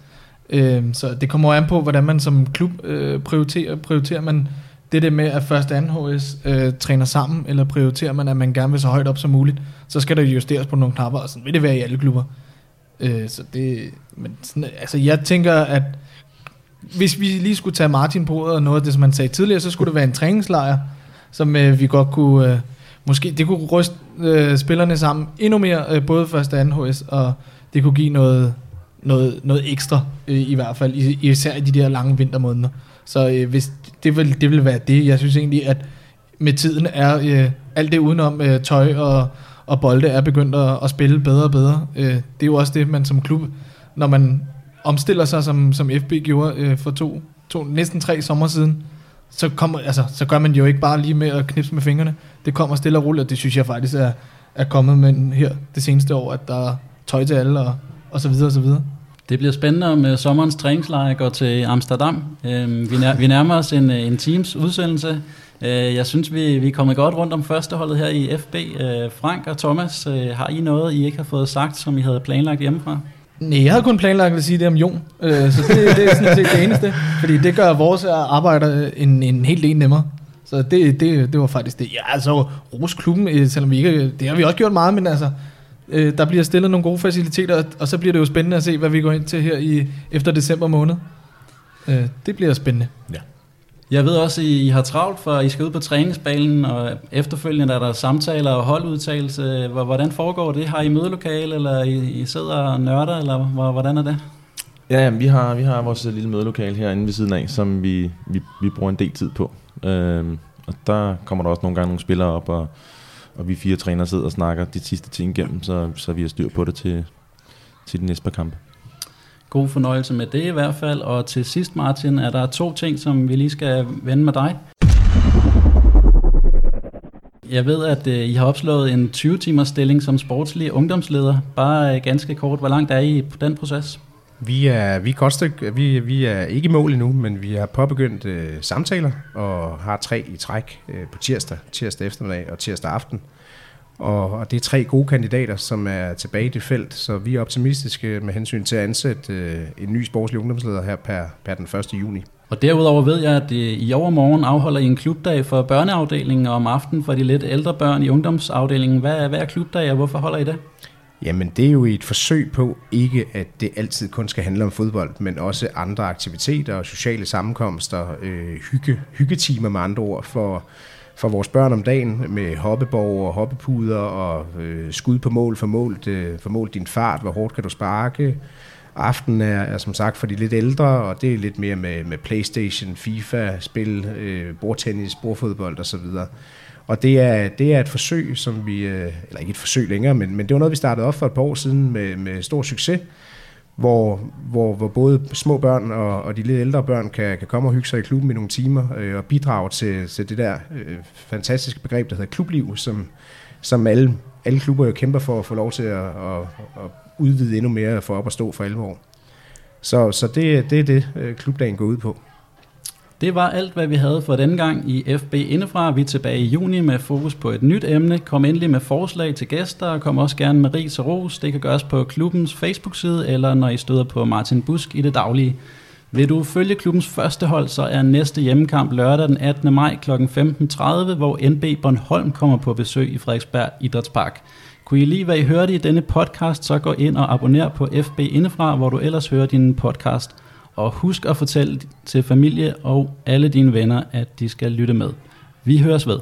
[SPEAKER 3] Øh, så det kommer an på, hvordan man som klub øh, prioriterer. Prioriterer man det der med, at første anden HS øh, træner sammen, eller prioriterer man, at man gerne vil så højt op som muligt, så skal der justeres på nogle knapper, og sådan vil det være i alle klubber. Øh, så det, men sådan, altså jeg tænker, at hvis vi lige skulle tage Martin på ordet og noget af det, som han sagde tidligere, så skulle det være en træningslejr, som øh, vi godt kunne, øh, måske, det kunne ryste øh, spillerne sammen endnu mere, øh, både første og anden HS, og det kunne give noget, noget, noget ekstra, øh, i hvert fald, i- især i de der lange vintermåneder. Så øh, hvis, det, vil, det vil være det. Jeg synes egentlig, at med tiden er øh, alt det udenom øh, tøj og, og bolde er begyndt at, at spille bedre og bedre. Øh, det er jo også det, man som klub, når man omstiller sig, som, som FB gjorde øh, for to, to, næsten tre sommer siden, så, kommer, altså, så gør man jo ikke bare lige med at knipse med fingrene. Det kommer stille og roligt, og det synes jeg faktisk er, er kommet med her det seneste år, at der er tøj til alle og, og så videre og så videre.
[SPEAKER 1] Det bliver spændende, om øh, sommerens træningslejr går til Amsterdam. Øh, vi, nær, vi nærmer os en, øh, en teams udsendelse. Øh, jeg synes, vi, vi er kommet godt rundt om førsteholdet her i FB. Øh, Frank og Thomas, øh, har I noget, I ikke har fået sagt, som I havde planlagt hjemmefra?
[SPEAKER 3] Nej, jeg havde kun planlagt at sige det om Jon, øh, så det, det er sådan set det eneste, fordi det gør vores arbejde øh, en, en helt del nemmere. Så det, det, det var faktisk det. Ja, altså, rose klubben, øh, selvom vi ikke, det har vi også gjort meget, men altså, Øh, der bliver stillet nogle gode faciliteter, og så bliver det jo spændende at se, hvad vi går ind til her i efter december måned. Øh, det bliver spændende.
[SPEAKER 1] Jeg ved også, at I har travlt, for I skal ud på træningsbanen, og efterfølgende er der samtaler og holdudtagelse. Hvordan foregår det? Har I mødelokale, eller I, sidder og nørder, eller hvordan er det?
[SPEAKER 2] Ja, jamen, vi har, vi har vores øh, lille mødelokale herinde ved siden af, som vi, vi, vi bruger en del tid på. Øhm, og der kommer der også nogle gange nogle spillere op, og, og vi fire trænere sidder og snakker de sidste ting igennem, så, så vi har styr på det til, til de næste par kampe.
[SPEAKER 1] God fornøjelse med det i hvert fald. Og til sidst, Martin, er der to ting, som vi lige skal vende med dig. Jeg ved, at øh, I har opslået en 20-timers stilling som sportslig ungdomsleder. Bare øh, ganske kort, hvor langt er I på den proces?
[SPEAKER 4] Vi er, vi er, godt stykke, vi, vi er ikke i mål endnu, men vi har påbegyndt øh, samtaler og har tre i træk øh, på tirsdag, tirsdag eftermiddag og tirsdag aften. Og, og det er tre gode kandidater, som er tilbage i det felt, så vi er optimistiske med hensyn til at ansætte øh, en ny sportslig ungdomsleder her per, per den 1. juni.
[SPEAKER 1] Og derudover ved jeg, at øh, i overmorgen afholder I en klubdag for børneafdelingen, og om aftenen for de lidt ældre børn i ungdomsafdelingen. Hvad, er- hvad er klubdag, og hvorfor holder I det?
[SPEAKER 4] Jamen, det er jo et forsøg på ikke, at det altid kun skal handle om fodbold, men også andre aktiviteter og sociale sammenkomster, øh, hygge, hyggetimer med andre ord for, for vores børn om dagen med hoppeborg og hoppepuder og øh, skud på mål formålt, øh, formålt din fart, hvor hårdt kan du sparke. Aftenen er, er som sagt for de lidt ældre, og det er lidt mere med, med Playstation, FIFA, spil, øh, bordtennis, bordfodbold osv. Og det er, det er et forsøg, som vi, øh, eller ikke et forsøg længere, men, men det var noget, vi startede op for et par år siden med, med stor succes, hvor, hvor, hvor både små børn og, og de lidt ældre børn kan, kan komme og hygge sig i klubben i nogle timer øh, og bidrage til, til det der øh, fantastiske begreb, der hedder klubliv, som, som alle, alle klubber jo kæmper for at få lov til at, at, at udvide endnu mere for op at stå for alvor. Så, så det, det er det, øh, klubdagen går ud på.
[SPEAKER 1] Det var alt, hvad vi havde for denne gang i FB Indefra. Vi er tilbage i juni med fokus på et nyt emne. Kom endelig med forslag til gæster, og kom også gerne med ris og ros. Det kan gøres på klubbens Facebook-side, eller når I støder på Martin Busk i det daglige. Vil du følge klubbens første hold, så er næste hjemmekamp lørdag den 18. maj kl. 15.30, hvor NB Bornholm kommer på besøg i Frederiksberg Idrætspark. Kunne I lide, hvad I hørte i denne podcast, så gå ind og abonner på FB Indefra, hvor du ellers hører din podcast. Og husk at fortælle til familie og alle dine venner, at de skal lytte med. Vi høres ved.